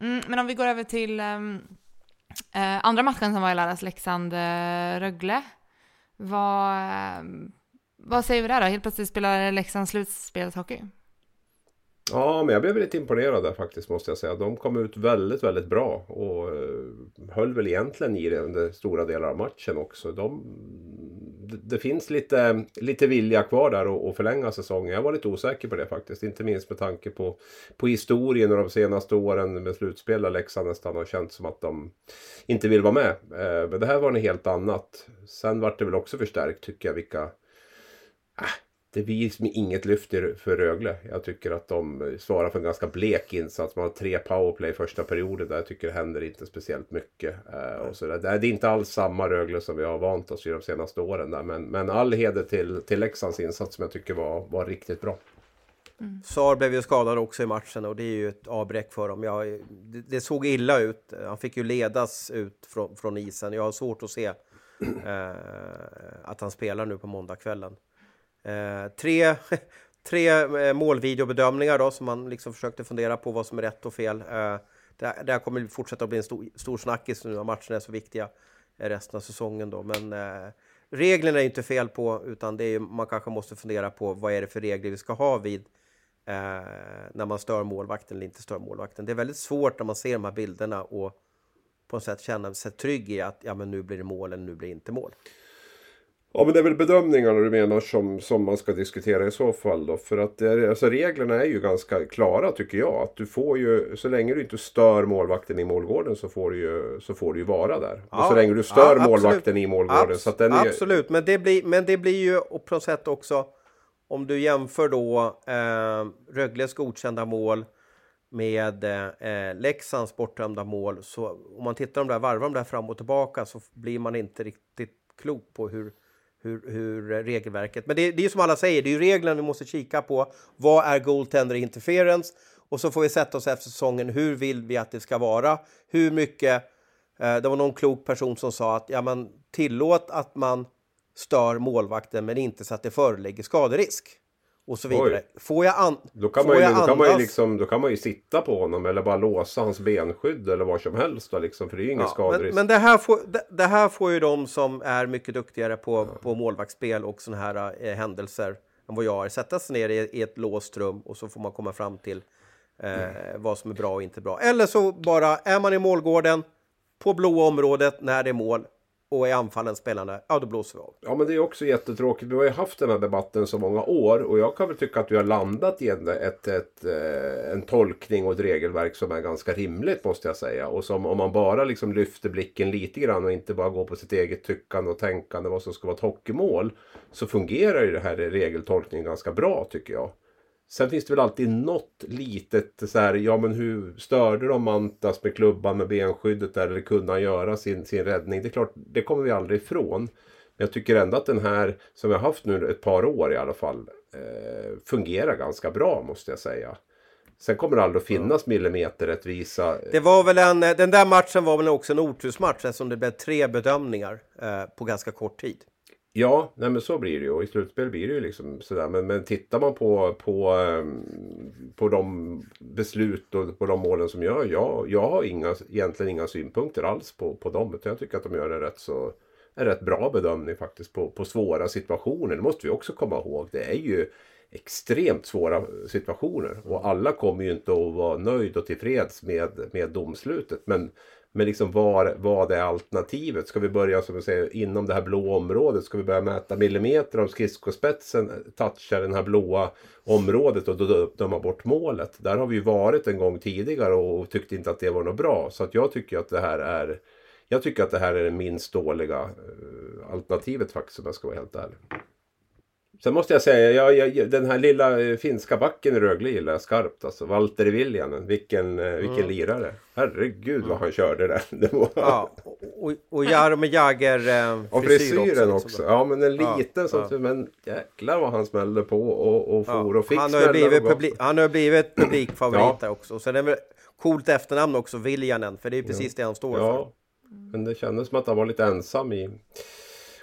Mm, men om vi går över till um, uh, andra matchen som var i lördags, Leksand-Rögle. Vad, um, vad säger vi där då? Helt plötsligt spelar Leksand slutspelshockey. Ja, men jag blev lite imponerad där faktiskt måste jag säga. De kom ut väldigt, väldigt bra och uh, höll väl egentligen i det under stora delar av matchen också. De, det, finns lite, lite vilja kvar där att förlänga säsongen. Jag var lite osäker på det faktiskt. Inte minst med tanke på, på historien och de senaste åren med slutspel där Leksand nästan har känt som att de inte vill vara med. Eh, men det här var något helt annat. Sen vart det väl också förstärkt tycker jag vilka äh, det blir liksom inget lyft för Rögle. Jag tycker att de svarar för en ganska blek insats. Man har tre powerplay första perioden där jag tycker det händer inte speciellt mycket. Uh, och så där. Det är inte alls samma Rögle som vi har vant oss vid de senaste åren. Där. Men, men all heder till, till Leksands insats som jag tycker var, var riktigt bra. Mm. Sar blev ju skadad också i matchen och det är ju ett avbräck för dem. Jag, det, det, såg illa ut. Han fick ju ledas ut från, från isen. Jag har svårt att se eh, att han spelar nu på måndagskvällen. Eh, tre, tre eh, målvideobedömningar då som man liksom försökte fundera på vad som är rätt och fel. Eh, det, det här kommer fortsätta att bli en stor, stor snackis nu när matcherna är så viktiga eh, resten av säsongen då. Men eh, reglerna är inte fel på utan det är, man kanske måste fundera på vad är det för regler vi ska ha vid eh, när man stör målvakten eller inte stör målvakten. Det är väldigt svårt när man ser de här bilderna och på något sätt känna sig trygg i att ja, men nu blir det mål eller nu blir det inte mål. Ja men det är väl bedömningarna du menar som, som man ska diskutera i så fall då. För att det alltså, reglerna är ju ganska klara tycker jag. Att du får ju, så länge du inte stör målvakten i målgården så får du ju, så får du ju vara där. Ja, och så länge du stör ja, målvakten i målgården. Abs- så att den är, Absolut, men det, blir, men det blir ju på något sätt också om du jämför då eh, Rögles godkända mål med eh, Leksands bortdömda mål så om man tittar de där varvar de där fram och tillbaka så blir man inte riktigt klok på hur, hur, hur regelverket... Men det, det är som alla säger, det är ju reglerna vi måste kika på. Vad är goaltender interference? Och så får vi sätta oss efter säsongen, hur vill vi att det ska vara? Hur mycket... Eh, det var någon klok person som sa att ja, men, tillåt att man stör målvakten men inte så att det föreligger skaderisk. Och så vidare. Får jag, an då, kan får man ju, då, kan man ju liksom, då kan man ju sitta på honom eller bara låsa hans benskydd eller vad som helst. Då, liksom, för det är ju ingen Ja, skaderisk. men, men det, här får, det, det här får ju de som är mycket duktigare på, på målvaktsspel och såna här eh, händelser än vad jag är. Sätta sig ner i, i ett låst rum och så får man komma fram till eh, vad som är bra och inte bra. Eller så bara är man i målgården på blåa området när det är mål och är anfallen spelande, ja då blåser vi av. Ja men det är också jättetråkigt. Vi har ju haft den här debatten så många år och jag kan väl tycka att vi har landat i en, ett, ett, eh, en tolkning och ett regelverk som är ganska rimligt måste jag säga. Och som om man bara liksom lyfter blicken lite grann och inte bara går på sitt eget tyckande och tänkande vad som ska vara ett hockeymål. Så fungerar ju det här regeltolkningen ganska bra tycker jag. Sen finns det väl alltid något litet så här, ja men hur störde de Mantas med klubban med benskyddet där eller kunde han göra sin, sin räddning? Det är klart, det kommer vi aldrig ifrån. Men jag tycker ändå att den här, som vi har haft nu ett par år i alla fall, eh, fungerar ganska bra måste jag säga. Sen kommer det aldrig att finnas millimeterrättvisa. Det var väl en, den där matchen var väl också en otursmatch eftersom det blev tre bedömningar eh, på ganska kort tid. Ja, nej men så blir det ju. Och i slutspel blir det ju liksom sådär. Men, men tittar man på, på, ehm, på de beslut och på de målen som gör. Jag, jag har inga, egentligen inga synpunkter alls på, på dem. Utan jag tycker att de gör en rätt så en rätt bra bedömning faktiskt på, på svåra situationer. Det måste vi också komma ihåg. Det är ju extremt svåra situationer. Och alla kommer ju inte att vara nöjd och tillfreds med, med domslutet. Men, men liksom var, vad är alternativet? Ska vi börja som jag säger inom det här blå området? Ska vi börja mäta millimeter om skridskospetsen touchar det här blåa området och då döma bort målet? Där har vi ju varit en gång tidigare och tyckte inte att det var något bra. Så att jag tycker att det här är jag tycker att det här är det minst dåliga eh, alternativet faktiskt om jag ska vara helt ärlig. Sen måste jag säga, jag, jag, den här lilla eh, finska backen i Rögle gillar jag skarpt. Alltså Valtteri Viljanen, vilken, eh, vilken lirare. Herregud vad han körde där. Det var... Ja, och, och Jaromir Jagr eh, Och frisyr frisyren också. också. Ja men en Ja, liten sån. ja. Men jäklar vad han smällde på och, och for och fick han, har blivit och gav. publi- han har blivit publikfavorit Ja. också. Så det är väl coolt efternamn också, Viljanen, för det är precis det han står Ja, men det kändes som att han var lite ensam i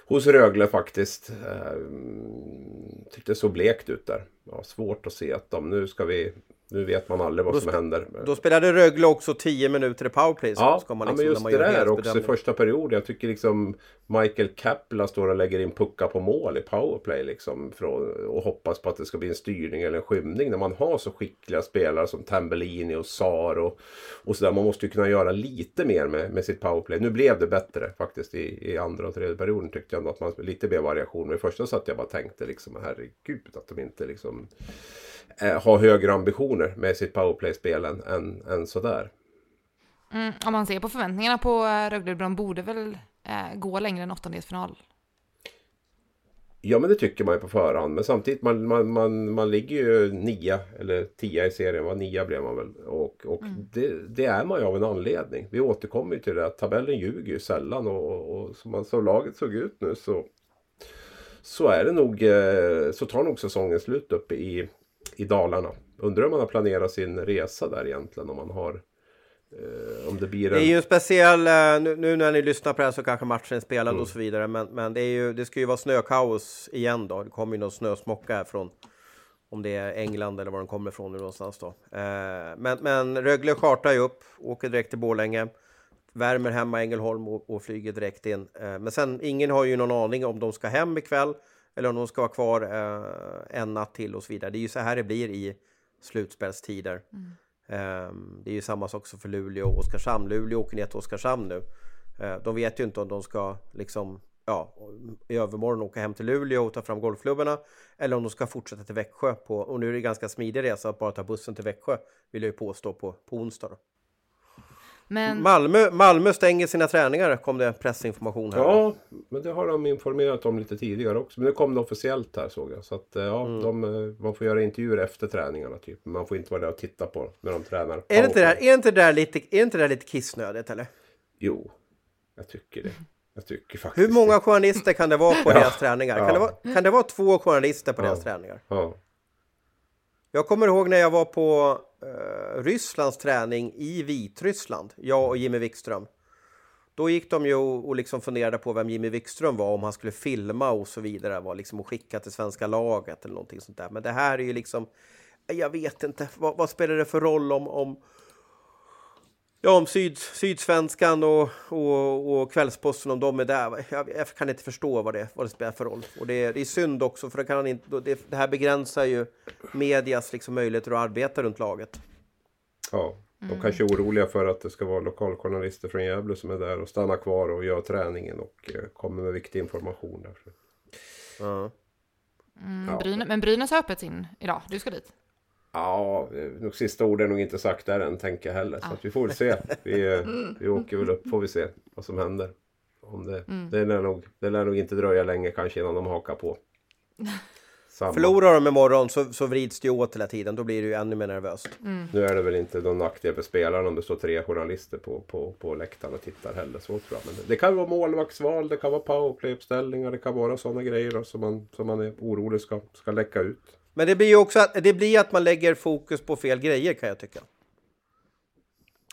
hos Rögle faktiskt. Ehm, tyckte det såg blekt ut där. Ja, svårt att se att de nu ska vi nu vet man aldrig vad Då som händer. Då spelade Rögle också 10 minuter i powerplay. så Ja, ska man ja, liksom, men just det där också i första perioden. Jag tycker liksom Michael Kapla står och lägger in puckar på mål i powerplay liksom. Från, och hoppas på att det ska bli en styrning eller en skymning. När man har så skickliga spelare som Tambellini och Sar och, och sådär. Man måste ju kunna göra lite mer med, med sitt powerplay. Nu blev det bättre faktiskt i, i andra och tredje perioden. Tyckte jag ändå att man lite mer variation. Men i första satt jag bara tänkte liksom herregud att de inte liksom eh, har högre ambitioner med sitt powerplay-spel än, än, än sådär. Mm, om man ser på förväntningarna på eh, Rögle, de borde väl eh, gå längre än åttondelsfinal. Ja men det tycker man ju på förhand. Men samtidigt man, man, man, man ligger ju nia eller tia i serien. Vad nia blev man väl. Och, och det, det är man ju av en anledning. Vi återkommer ju till det att tabellen ljuger ju sällan. Och, och, och som, man, som laget såg ut nu så så är det nog eh, så tar nog säsongen slut uppe i, i Dalarna. Undrar om man har planerat sin resa där egentligen. Om man har eh, om det blir Det är en... ju en speciell, eh, nu, nu när ni lyssnar på det här så kanske matchen är spelad Mm. och så vidare. Men, men det, är ju, det ska ju vara snökaos igen då. Det kommer ju någon snösmocka här från om det är England eller var den kommer ifrån nu någonstans då. Men, men Rögle chartar ju upp, åker direkt till Borlänge. Värmer hemma i Ängelholm och, och flyger direkt in. Eh, men sen, ingen har ju någon aning om de ska hem ikväll eller om de ska vara kvar eh, en natt till och så vidare. Det är ju så här det blir i slutspelstider. Ehm, det är ju samma sak också för Luleå och Oskarshamn. Luleå åker ner till Oskarshamn nu. Eh, de vet ju inte om de ska liksom ja, i övermorgon åka hem till Luleå och ta fram golfklubborna eller om de ska fortsätta till Växjö. På, och nu är det ganska smidig resa att bara ta bussen till Växjö vill jag ju påstå på, på onsdag. Då. Men Malmö, Malmö stänger sina träningar kom det pressinformation här. Ja, men det har de informerat om lite tidigare också. Men nu kom det officiellt här såg jag. Så att eh, ja, Mm. de, eh, man får göra intervjuer efter träningarna typ. Man får inte vara där och titta på när de tränar. Är, det inte det där, är, inte det där lite, är inte det där lite kissnödigt eller? Jo, jag tycker det. Jag tycker faktiskt Hur många journalister kan det vara på Ja, deras träningar? Kan, ja. det vara, kan det vara två journalister på Ja. deras träningar? Ja. Jag kommer ihåg när jag var på eh, Rysslands träning i Vitryssland, jag och Jimmy Wikström. Då gick de ju och, och liksom funderade på vem Jimmy Wikström var, om han skulle filma och så vidare, var liksom och skicka till svenska laget eller någonting sånt där. Men det här är ju liksom, jag vet inte, vad, vad spelar det för roll om, om Ja, om Syd, Sydsvenskan och, och, och Kvällsposten, om de är där. Jag, jag kan inte förstå vad det, vad det spelar för roll. Och det, det är synd också, för det, kan han inte, det, det här begränsar ju medias liksom möjligheter att arbeta runt laget. ja. De kanske är oroliga för att det ska vara lokaljournalister från Gävle som är där och stannar kvar och gör träningen och eh, kommer med viktig information. Där. Ja. mm, Ja. Brynäs, men Brynäs har öppet in idag, du ska dit. Ja, eh, nog sista ordet är nog inte sagt där än tänker jag heller. Så att vi får väl se. Vi, eh, vi åker väl upp får vi se vad som händer. Om det, det, lär nog, det lär nog inte dröja länge kanske innan de hakar på. Samma. Förlorar de imorgon så, så vrids det ju åt hela tiden. Då blir det ju ännu mer nervöst. Nu är det väl inte någon nackdel för spelarna om det står tre journalister på, på, på läktaren och tittar heller. Så tror jag. Men det, det kan vara målvaktsval, det kan vara powerplay-uppställningar, det kan vara sådana grejer då, som, man, som man är orolig ska, ska läcka ut. Men det blir ju också att, det blir att man lägger fokus på fel grejer kan jag tycka.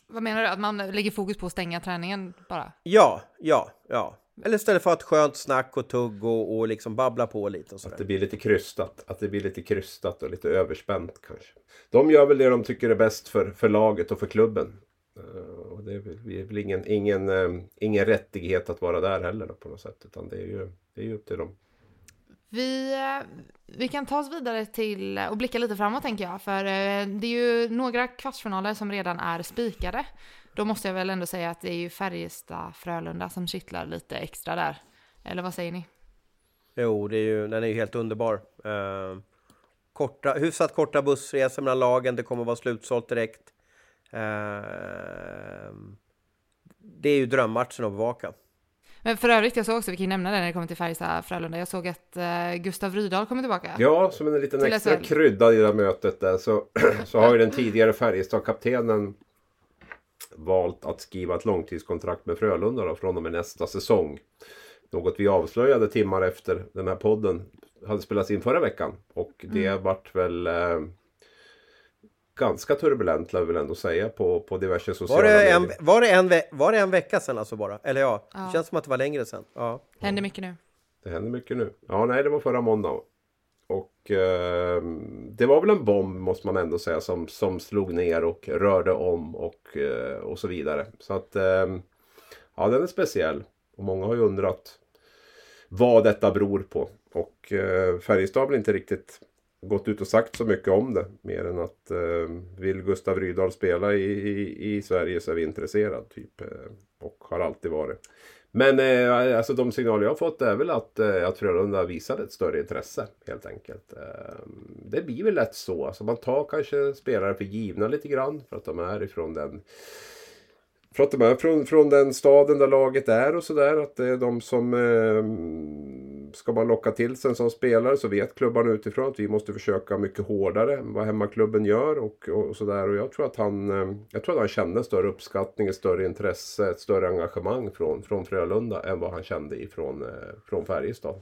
Vad menar du? Att man lägger fokus på att stänga träningen bara? Ja, ja, ja. Eller istället för att skönt snack och tugg och, och liksom babbla på lite och Att sådär. det blir lite krystat. Att det blir lite krystat och lite överspänt kanske. De gör väl det de tycker är bäst för, för laget och för klubben. Eh, och det är väl, det är väl ingen, ingen, eh, ingen rättighet att vara där heller då, på något sätt. Utan det är ju, det är ju upp till dem. Vi, eh, vi kan ta oss vidare till eh, och blicka lite framåt tänker jag, för eh, det är ju några kvartsfinaler som redan är spikade. Då måste jag väl ändå säga att det är ju Färjestad-Frölunda som kittlar lite extra där. Eller vad säger ni? Jo, det är ju, den är ju helt underbar. Eh, korta, hyfsat korta bussresor mellan lagen, det kommer vara slutsålt direkt. Eh, det är ju drömmatchen att bevaka. Men för övrigt, jag såg också, vi kan nämna det när det kommer till Färjestad-Frölunda, jag såg att eh, Gustav Rydahl kommer tillbaka. Ja, som en liten Till extra SHL. krydda i det här mötet där så, så har ju den tidigare Färjestad-kaptenen valt att skriva ett långtidskontrakt med Frölunda då, från och med nästa säsong. Något vi avslöjade timmar efter den här podden hade spelats in förra veckan. Och det Mm. vart väl eh, ganska turbulent, lär vi väl ändå säga, på, på diverse sociala Var det, en, medier. var, det en, ve- var det en vecka sedan alltså bara? Eller ja, Ja. det känns som att det var längre sedan. Ja. Händer mycket nu. Det händer mycket nu. Ja, nej, det var förra måndagen. Och eh, det var väl en bomb måste man ändå säga som, som slog ner och rörde om och, eh, och så vidare. Så att eh, ja, den är speciell. Och många har ju undrat vad detta beror på. Och eh, Färjestad har väl inte riktigt gått ut och sagt så mycket om det. Mer än att eh, vill Gustav Rydahl spela i, i, i Sverige så är vi intresserade. Typ, eh, och har alltid varit. Men eh, alltså de signaler jag har fått är väl att, eh, att Frölunda visade ett större intresse helt enkelt. Eh, det blir väl lätt så. Alltså man tar kanske spelare för givna lite grann för att de är ifrån den för att de är från, från den staden där laget är och sådär. Att det är de som eh, ska man locka till sig en sån spelare så vet klubbarna utifrån att vi måste försöka mycket hårdare än vad hemmaklubben gör och, och sådär. Och jag tror att han, eh, jag tror att han kände större uppskattning, ett större intresse, ett större engagemang från, från Frölunda än vad han kände ifrån, eh, från Färjestad.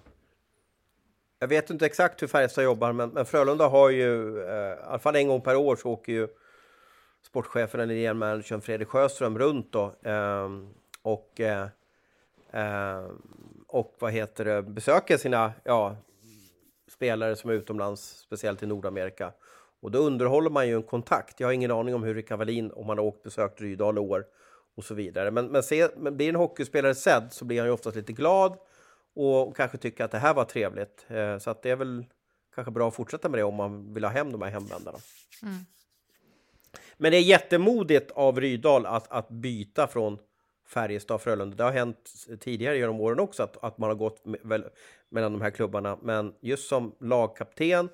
Jag vet inte exakt hur Färjestad jobbar, men, men Frölunda har ju, eh, i alla fall en gång per år så åker ju sportchefen eller generalmanagern Fredrik Sjöström runt då. Eh, och, eh, eh, och vad heter det, besöker sina ja, spelare som är utomlands, speciellt i Nordamerika. Och då underhåller man ju en kontakt. Jag har ingen aning om hur Rickard Wallin, om han har åkt besökt Rydal i år och så vidare. Men, men, se, men blir en hockeyspelare sedd så blir han ju oftast lite glad och, och kanske tycker att det här var trevligt. Eh, så att det är väl kanske bra att fortsätta med det om man vill ha hem de här hemvändarna. Men det är jättemodigt av Rydal att, att byta från Färjestad Frölunda. Det har hänt tidigare genom åren också att, att man har gått me väl, mellan de här klubbarna. Men just som lagkapten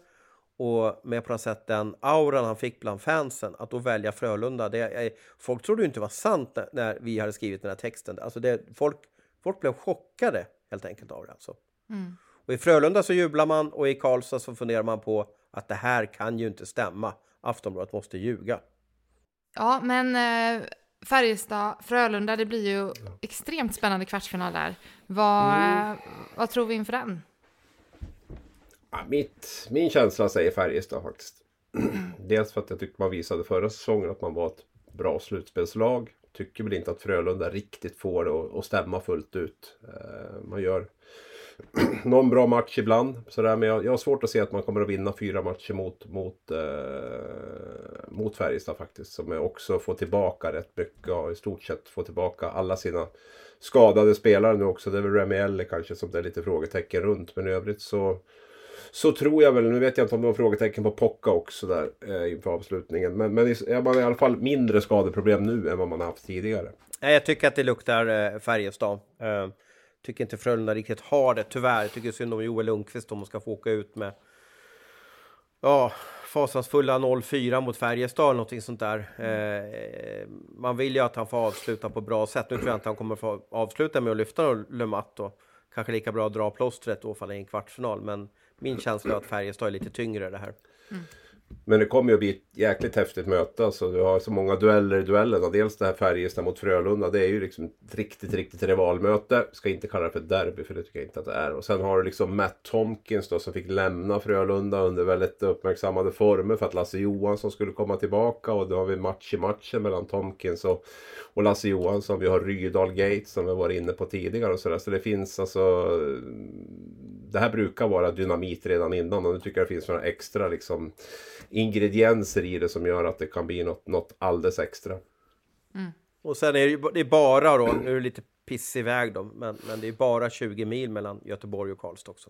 och med på något sätt den auran han fick bland fansen, att då välja Frölunda. Det är, folk trodde ju inte var sant när, när, vi hade skrivit den här texten. Alltså det, folk, folk blev chockade helt enkelt av det. Alltså. Mm. Och I Frölunda så jublar man och i Karlstad så funderar man på att det här kan ju inte stämma. Aftonbladet måste ljuga. Ja, men eh, Färjestad, Frölunda, det blir ju extremt spännande kvartsfinal där. Vad, mm. vad tror vi inför den? Ja, mitt, min känsla säger Färjestad faktiskt. Dels för att jag tyckte man visade förra säsongen att man var ett bra slutspelslag. Tycker väl inte att Frölunda riktigt får det att stämma fullt ut. Eh, man gör någon bra match ibland. Sådär, men jag, jag har svårt att se att man kommer att vinna fyra matcher mot, mot, eh, mot Färjestad faktiskt. Som också får tillbaka rätt mycket och i stort sett får tillbaka alla sina skadade spelare nu också. Det är väl Remi kanske som det är lite frågetecken runt. Men i övrigt så så tror jag väl, nu vet jag inte om det var frågetecken på Pocka också där eh, inför avslutningen. Men, men man har i alla fall mindre skadeproblem nu än vad man har haft tidigare. Jag tycker att det luktar eh, Färjestad. Eh, tycker inte Frölunda riktigt har det, tyvärr. Jag tycker synd om Joel Lundqvist om man ska få åka ut med ja, fasansfulla 0-4 mot Färjestad eller någonting sånt där. Eh, man vill ju att han får avsluta på bra sätt. Nu tror jag inte han kommer få avsluta med att lyfta Le Mat och kanske lika bra dra plåstret och falla i en kvartsfinal. Men min känsla är att Färjestad är lite tyngre det här. Mm. Men det kommer ju att bli ett jäkligt häftigt möte. Alltså, du har så många dueller i duellerna. Dels det här Färjestad mot Frölunda. Det är ju liksom ett riktigt, riktigt rivalmöte. Ska inte kalla det för ett derby för det tycker jag inte att det är. Och sen har du liksom Matt Tomkins då som fick lämna Frölunda under väldigt uppmärksammade former för att Lasse Johansson skulle komma tillbaka. Och då har vi match i matchen mellan Tomkins och, och Lasse Johansson. Vi har Rydal Gates som vi varit inne på tidigare och sådär. Så det finns alltså... Det här brukar vara dynamit redan innan och nu tycker jag det finns några extra liksom ingredienser i det som gör att det kan bli något, något alldeles extra. Mm. Och sen är det, det är bara då, nu är det lite pissig väg då, men, men det är bara 20 mil mellan Göteborg och Karlstad också.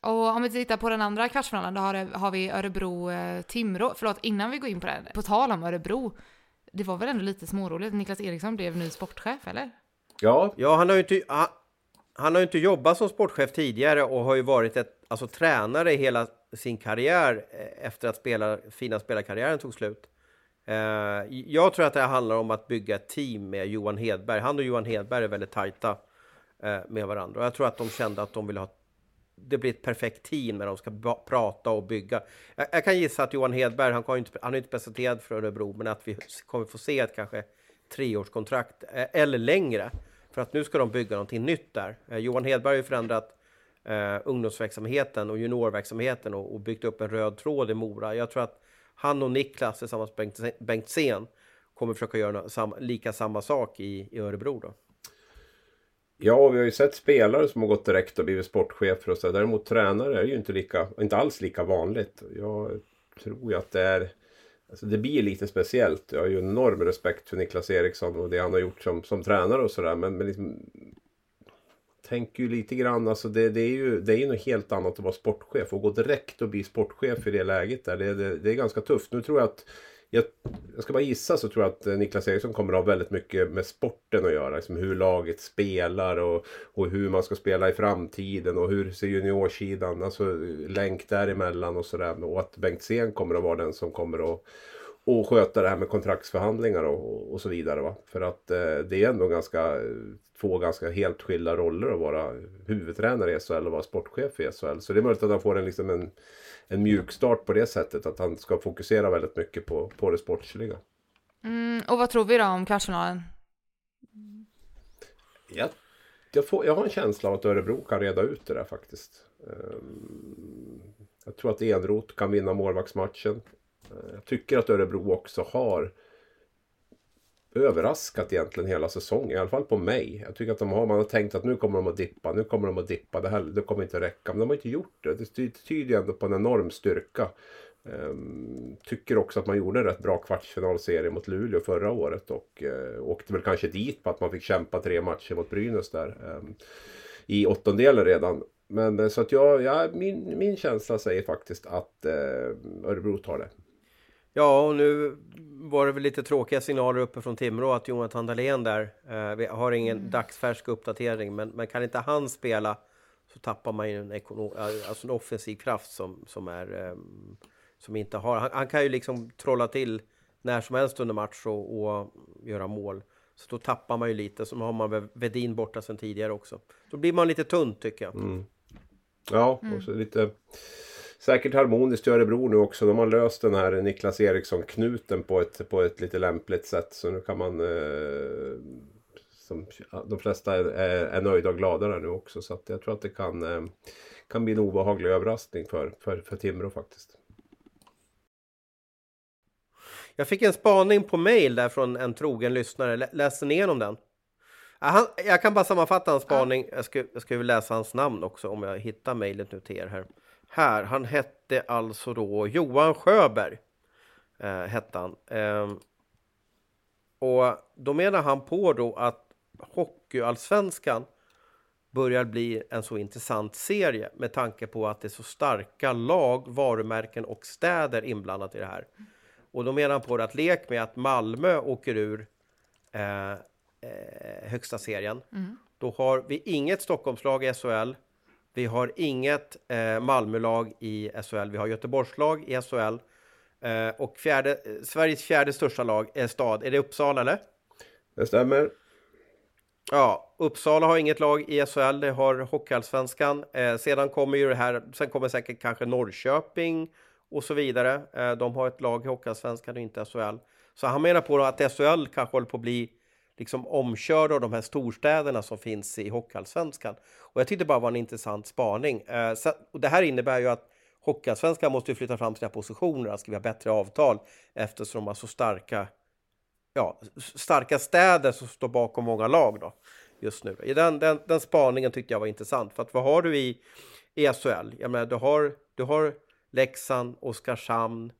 Och om vi tittar på den andra kvartsfinalen, då har, har vi Örebro-Timrå. Förlåt, innan vi går in på det, på tal om Örebro, det var väl ändå lite småroligt. Niklas Eriksson blev ny sportchef, eller? Ja, ja han har ju inte, han, han har inte jobbat som sportchef tidigare och har ju varit ett, alltså, tränare i hela sin karriär eh, efter att spela, fina spelarkarriären tog slut. Uh, jag tror att det handlar om att bygga ett team med Johan Hedberg. Han och Johan Hedberg är väldigt tajta med varandra. Och jag tror att de kände att de ville ha det blir ett perfekt team när de ska prata och bygga. Jag, jag, kan gissa att Johan Hedberg, han, inte, han är inte presenterad för Örebro, men att vi kommer få se ett kanske treårskontrakt eh, eller längre. För att nu ska de bygga någonting nytt där. Eh, Johan Hedberg har ju förändrat eh, ungdomsverksamheten och juniorverksamheten och, och, byggt upp en röd tråd i Mora. Jag tror att han och Niklas tillsammans med Bengt, Sen kommer försöka göra sam, lika samma sak i, i Örebro. Då. Ja, vi har ju sett spelare som har gått direkt och blivit sportchefer och så. Däremot tränare är ju inte, lika, inte alls lika vanligt. Jag tror ju att det är... Alltså det blir lite speciellt. Jag har ju enorm respekt för Niklas Eriksson och det han har gjort som, som tränare och sådär. Men, men liksom, tänker ju lite grann, alltså det, det, är ju det är ju något helt annat att vara sportchef och gå direkt och bli sportchef i det läget där. Det, det, det är ganska tufft. Nu tror jag att jag, jag, ska bara gissa så tror jag att eh, Niklas Eriksson kommer att ha väldigt mycket med sporten att göra. Liksom hur laget spelar och, och hur man ska spela i framtiden och hur ser juniorsidan, alltså länk däremellan och sådär. Och att Bengt Sen kommer att vara den som kommer att och sköta det här med kontraktsförhandlingar och, och så vidare. Va? För att eh, det är ändå ganska, två ganska helt skilda roller att vara huvudtränare i SHL och vara sportchef i SHL. Så det är möjligt att han får en, liksom en en mjuk start på det sättet. Att han ska fokusera väldigt mycket på, på det sportsliga. Mm, och vad tror vi då om kvartsfinalen? Ja, jag, får, jag har en känsla av att Örebro kan reda ut det där faktiskt. Um, jag tror att Enrot kan vinna målvaktsmatchen. Jag tycker att Örebro också har överraskat egentligen hela säsongen. I alla fall på mig. Jag tycker att de har, man har tänkt att nu kommer de att dippa, nu kommer de att dippa. Det här det kommer inte att räcka. Men de har inte gjort det. Det tyder ju ändå på en enorm styrka. Ehm, tycker också att man gjorde en rätt bra kvartsfinalserie mot Luleå förra året. Och eh, åkte väl kanske dit på att man fick kämpa tre matcher mot Brynäs där. ehm, I åttondelen redan. Men eh, så att jag, ja, min, min känsla säger faktiskt att eh, Örebro tar det. Ja, och nu var det väl lite tråkiga signaler uppe från Timrå att Jonathan Dahlén där, eh, vi har ingen dagsfärsk uppdatering, men, men kan inte han spela så tappar man ju en, ekonom, alltså en offensiv kraft som, som är eh, som inte har, han, han kan ju liksom trolla till när som helst under match och, och göra mål. Så då tappar man ju lite, så har man Vedin borta sedan tidigare också. Då blir man lite tunn tycker jag. Ja, och så lite säkert harmoniskt i Örebro nu också. De har löst den här Niklas Eriksson-knuten på ett, på ett lite lämpligt sätt. Så nu kan man... Eh, som, de flesta är, är, nöjda och glada där nu också. Så att jag tror att det kan, eh, kan bli en obehaglig överraskning för, för, för Timrå faktiskt. Jag fick en spaning på mail där från en trogen lyssnare. Lä- Läste ni igenom den? Ja, Han, jag kan bara sammanfatta hans spaning. Jag ska, jag ska ju läsa hans namn också om jag hittar mejlet nu till er här. Här, han hette alltså då Johan Sjöberg. Eh, hette han. Ehm, och då menar han på då att Hockeyallsvenskan börjar bli en så intressant serie med tanke på att det är så starka lag, varumärken och städer inblandat i det här. Och då menar han på det att lek med att Malmö åker ur eh, eh, högsta serien. Då har vi inget Stockholmslag i SHL. Vi har inget eh, Malmölag i SHL. Vi har Göteborgslag i SHL. Eh, och fjärde, eh, Sveriges fjärde största lag, eh, stad, är det Uppsala eller? Det stämmer. Ja, Uppsala har inget lag i SHL, det har Hockeyallsvenskan. Eh, sedan kommer ju det här, sen kommer säkert kanske Norrköping och så vidare. Eh, de har ett lag i Hockeyallsvenskan och inte SHL. Så han menar på att SHL kanske håller på att bli liksom omkörd av de här storstäderna som finns i Hockeyallsvenskan. Och jag tyckte bara det var en intressant spaning. Eh, så, och det här innebär ju att Hockeyallsvenskan måste ju flytta fram sina positioner, att skriva bättre avtal eftersom de har så starka ja, starka städer som står bakom många lag då, just nu. Den, den, den spaningen tyckte jag var intressant. För att vad har du i, i SHL? Jag menar, du har, du har Leksand, Oskarshamn,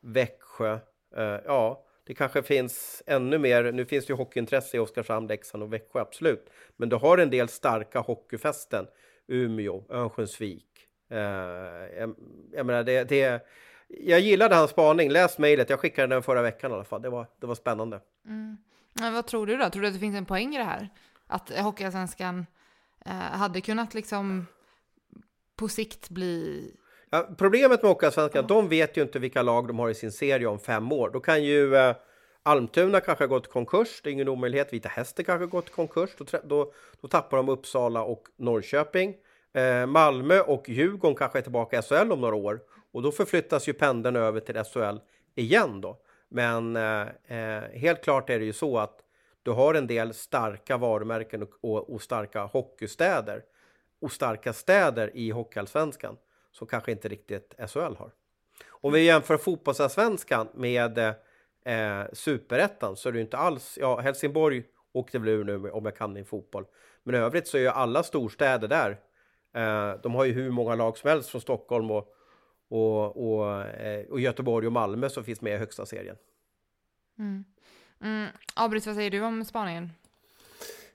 Växjö. Eh, ja, det kanske finns ännu mer. Nu finns det ju hockeyintresse i Oskarshamn, Leksand och Växjö, absolut. Men du har en del starka hockeyfästen. Umeå, Örnsköldsvik. Eh, jag, jag menar, det, det jag gillade hans spaning. Läs mejlet. Jag skickade den förra veckan i alla fall. Det var, det var spännande. Mm. Men vad tror du då? Tror du att det finns en poäng i det här? Att Hockeyallsvenskan eh, hade kunnat liksom på sikt bli... Ja, problemet med Hockeyallsvenskan, de vet ju inte vilka lag de har i sin serie om fem år. Då kan ju eh, Almtuna kanske ha gått konkurs, det är ingen omöjlighet. Vita Hästen kanske har gått konkurs, då, då, då tappar de Uppsala och Norrköping. Eh, Malmö och Djurgården kanske är tillbaka i SHL om några år. Och då förflyttas ju pendeln över till SHL igen då. Men eh, eh, helt klart är det ju så att du har en del starka varumärken och, och, och starka hockeystäder och starka städer i Hockeyallsvenskan som kanske inte riktigt SHL har. Om vi jämför fotbollsallsvenskan med eh, superettan så är det ju inte alls, ja Helsingborg åkte väl ur nu om jag kan min fotboll. Men i övrigt så är ju alla storstäder där. Eh, de har ju hur många lag som helst från Stockholm och, och, och, eh, och Göteborg och Malmö som finns med i högsta serien. Mm. Abris, vad säger du om spaningen?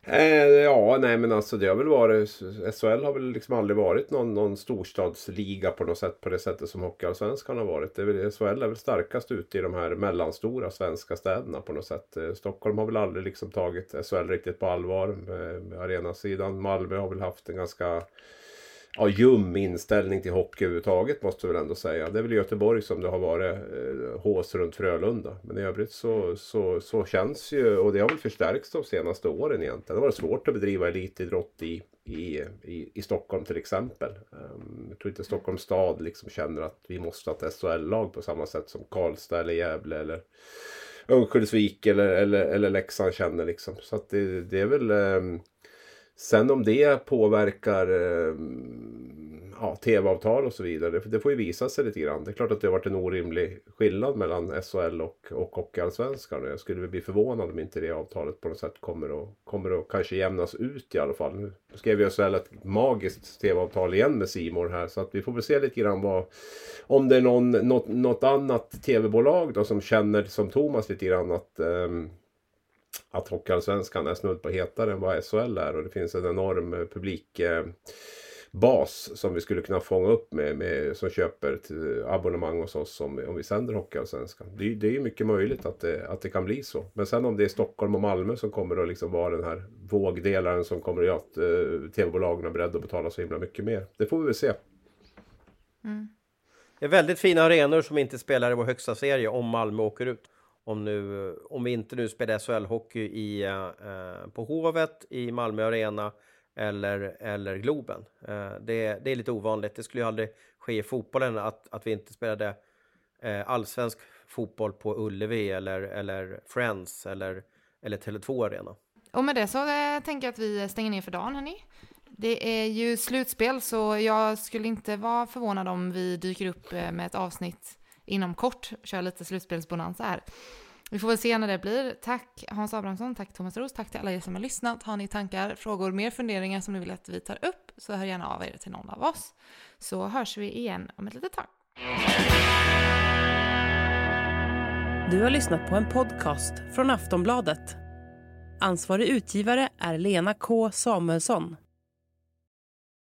Eh, ja, nej men alltså det har väl varit SHL har väl liksom aldrig varit någon, någon storstadsliga på något sätt på det sättet som Hockeyallsvenskan har varit. Det är väl, SHL är väl starkast ute i de här mellanstora svenska städerna på något sätt. Eh, Stockholm har väl aldrig liksom tagit SHL riktigt på allvar med, med arenasidan. Malmö har väl haft en ganska ja, ljum inställning till hockey överhuvudtaget måste jag väl ändå säga. Det är väl i Göteborg som det har varit eh, hås runt Frölunda. Men i övrigt så, så, så känns ju, och det har väl förstärkts de senaste åren egentligen. Det har varit svårt att bedriva elitidrott i, i, i, i Stockholm till exempel. Um, jag tror inte Stockholms stad liksom känner att vi måste ha ett SHL-lag på samma sätt som Karlstad eller Gävle eller Örnsköldsvik eller, eller, eller Leksand känner liksom. Så att det, det är väl ehm, Sen om det påverkar eh, ja, tv-avtal och så vidare. Det, får ju visa sig lite grann. Det är klart att det har varit en orimlig skillnad mellan SHL och, och Hockeyallsvenskan. Jag skulle bli förvånad om inte det avtalet på något sätt kommer att, kommer att kanske jämnas ut i alla fall. Nu skrev ju SHL ett magiskt tv-avtal igen med Simor här. Så att vi får väl se lite grann vad, om det är någon, något, något annat tv-bolag då som känner som Thomas lite grann att um, att Hockeyallsvenskan är snudd på hetare än vad SHL är och det finns en enorm eh, publikbas eh, som vi skulle kunna fånga upp med, med som köper abonnemang hos oss om, om vi sänder Hockeyallsvenskan. Det, det är ju mycket möjligt att det, att det kan bli så. Men sen om det är Stockholm och Malmö som kommer att liksom vara den här vågdelaren som kommer att göra att eh, tv-bolagen är beredda att betala så himla mycket mer. Det får vi väl se. Mm. Det är väldigt fina arenor som inte spelar i vår högsta serie om Malmö åker ut. Om, nu, om vi inte nu spelar SHL-hockey i, eh, på Hovet i Malmö Arena eller, eller Globen. Eh, det, det, är lite ovanligt. Det skulle ju aldrig ske i fotbollen att, att vi inte spelade eh, allsvensk fotboll på Ullevi eller, eller Friends eller, eller Tele2 Arena. Och med det så eh, tänker jag att vi stänger ner för dagen, hörni. Det är ju slutspel, så jag skulle inte vara förvånad om vi dyker upp eh, med ett avsnitt inom kort, köra lite slutspelsbonanza här. Vi får väl se när det blir. Tack Hans Abrahamsson, tack Thomas Roos, tack till alla er som har lyssnat. Har ni tankar, frågor, mer funderingar som ni vill att vi tar upp så hör gärna av er till någon av oss. Så hörs vi igen om ett litet tag. Du har lyssnat på en podcast från Aftonbladet. Ansvarig utgivare är Lena K Samuelsson.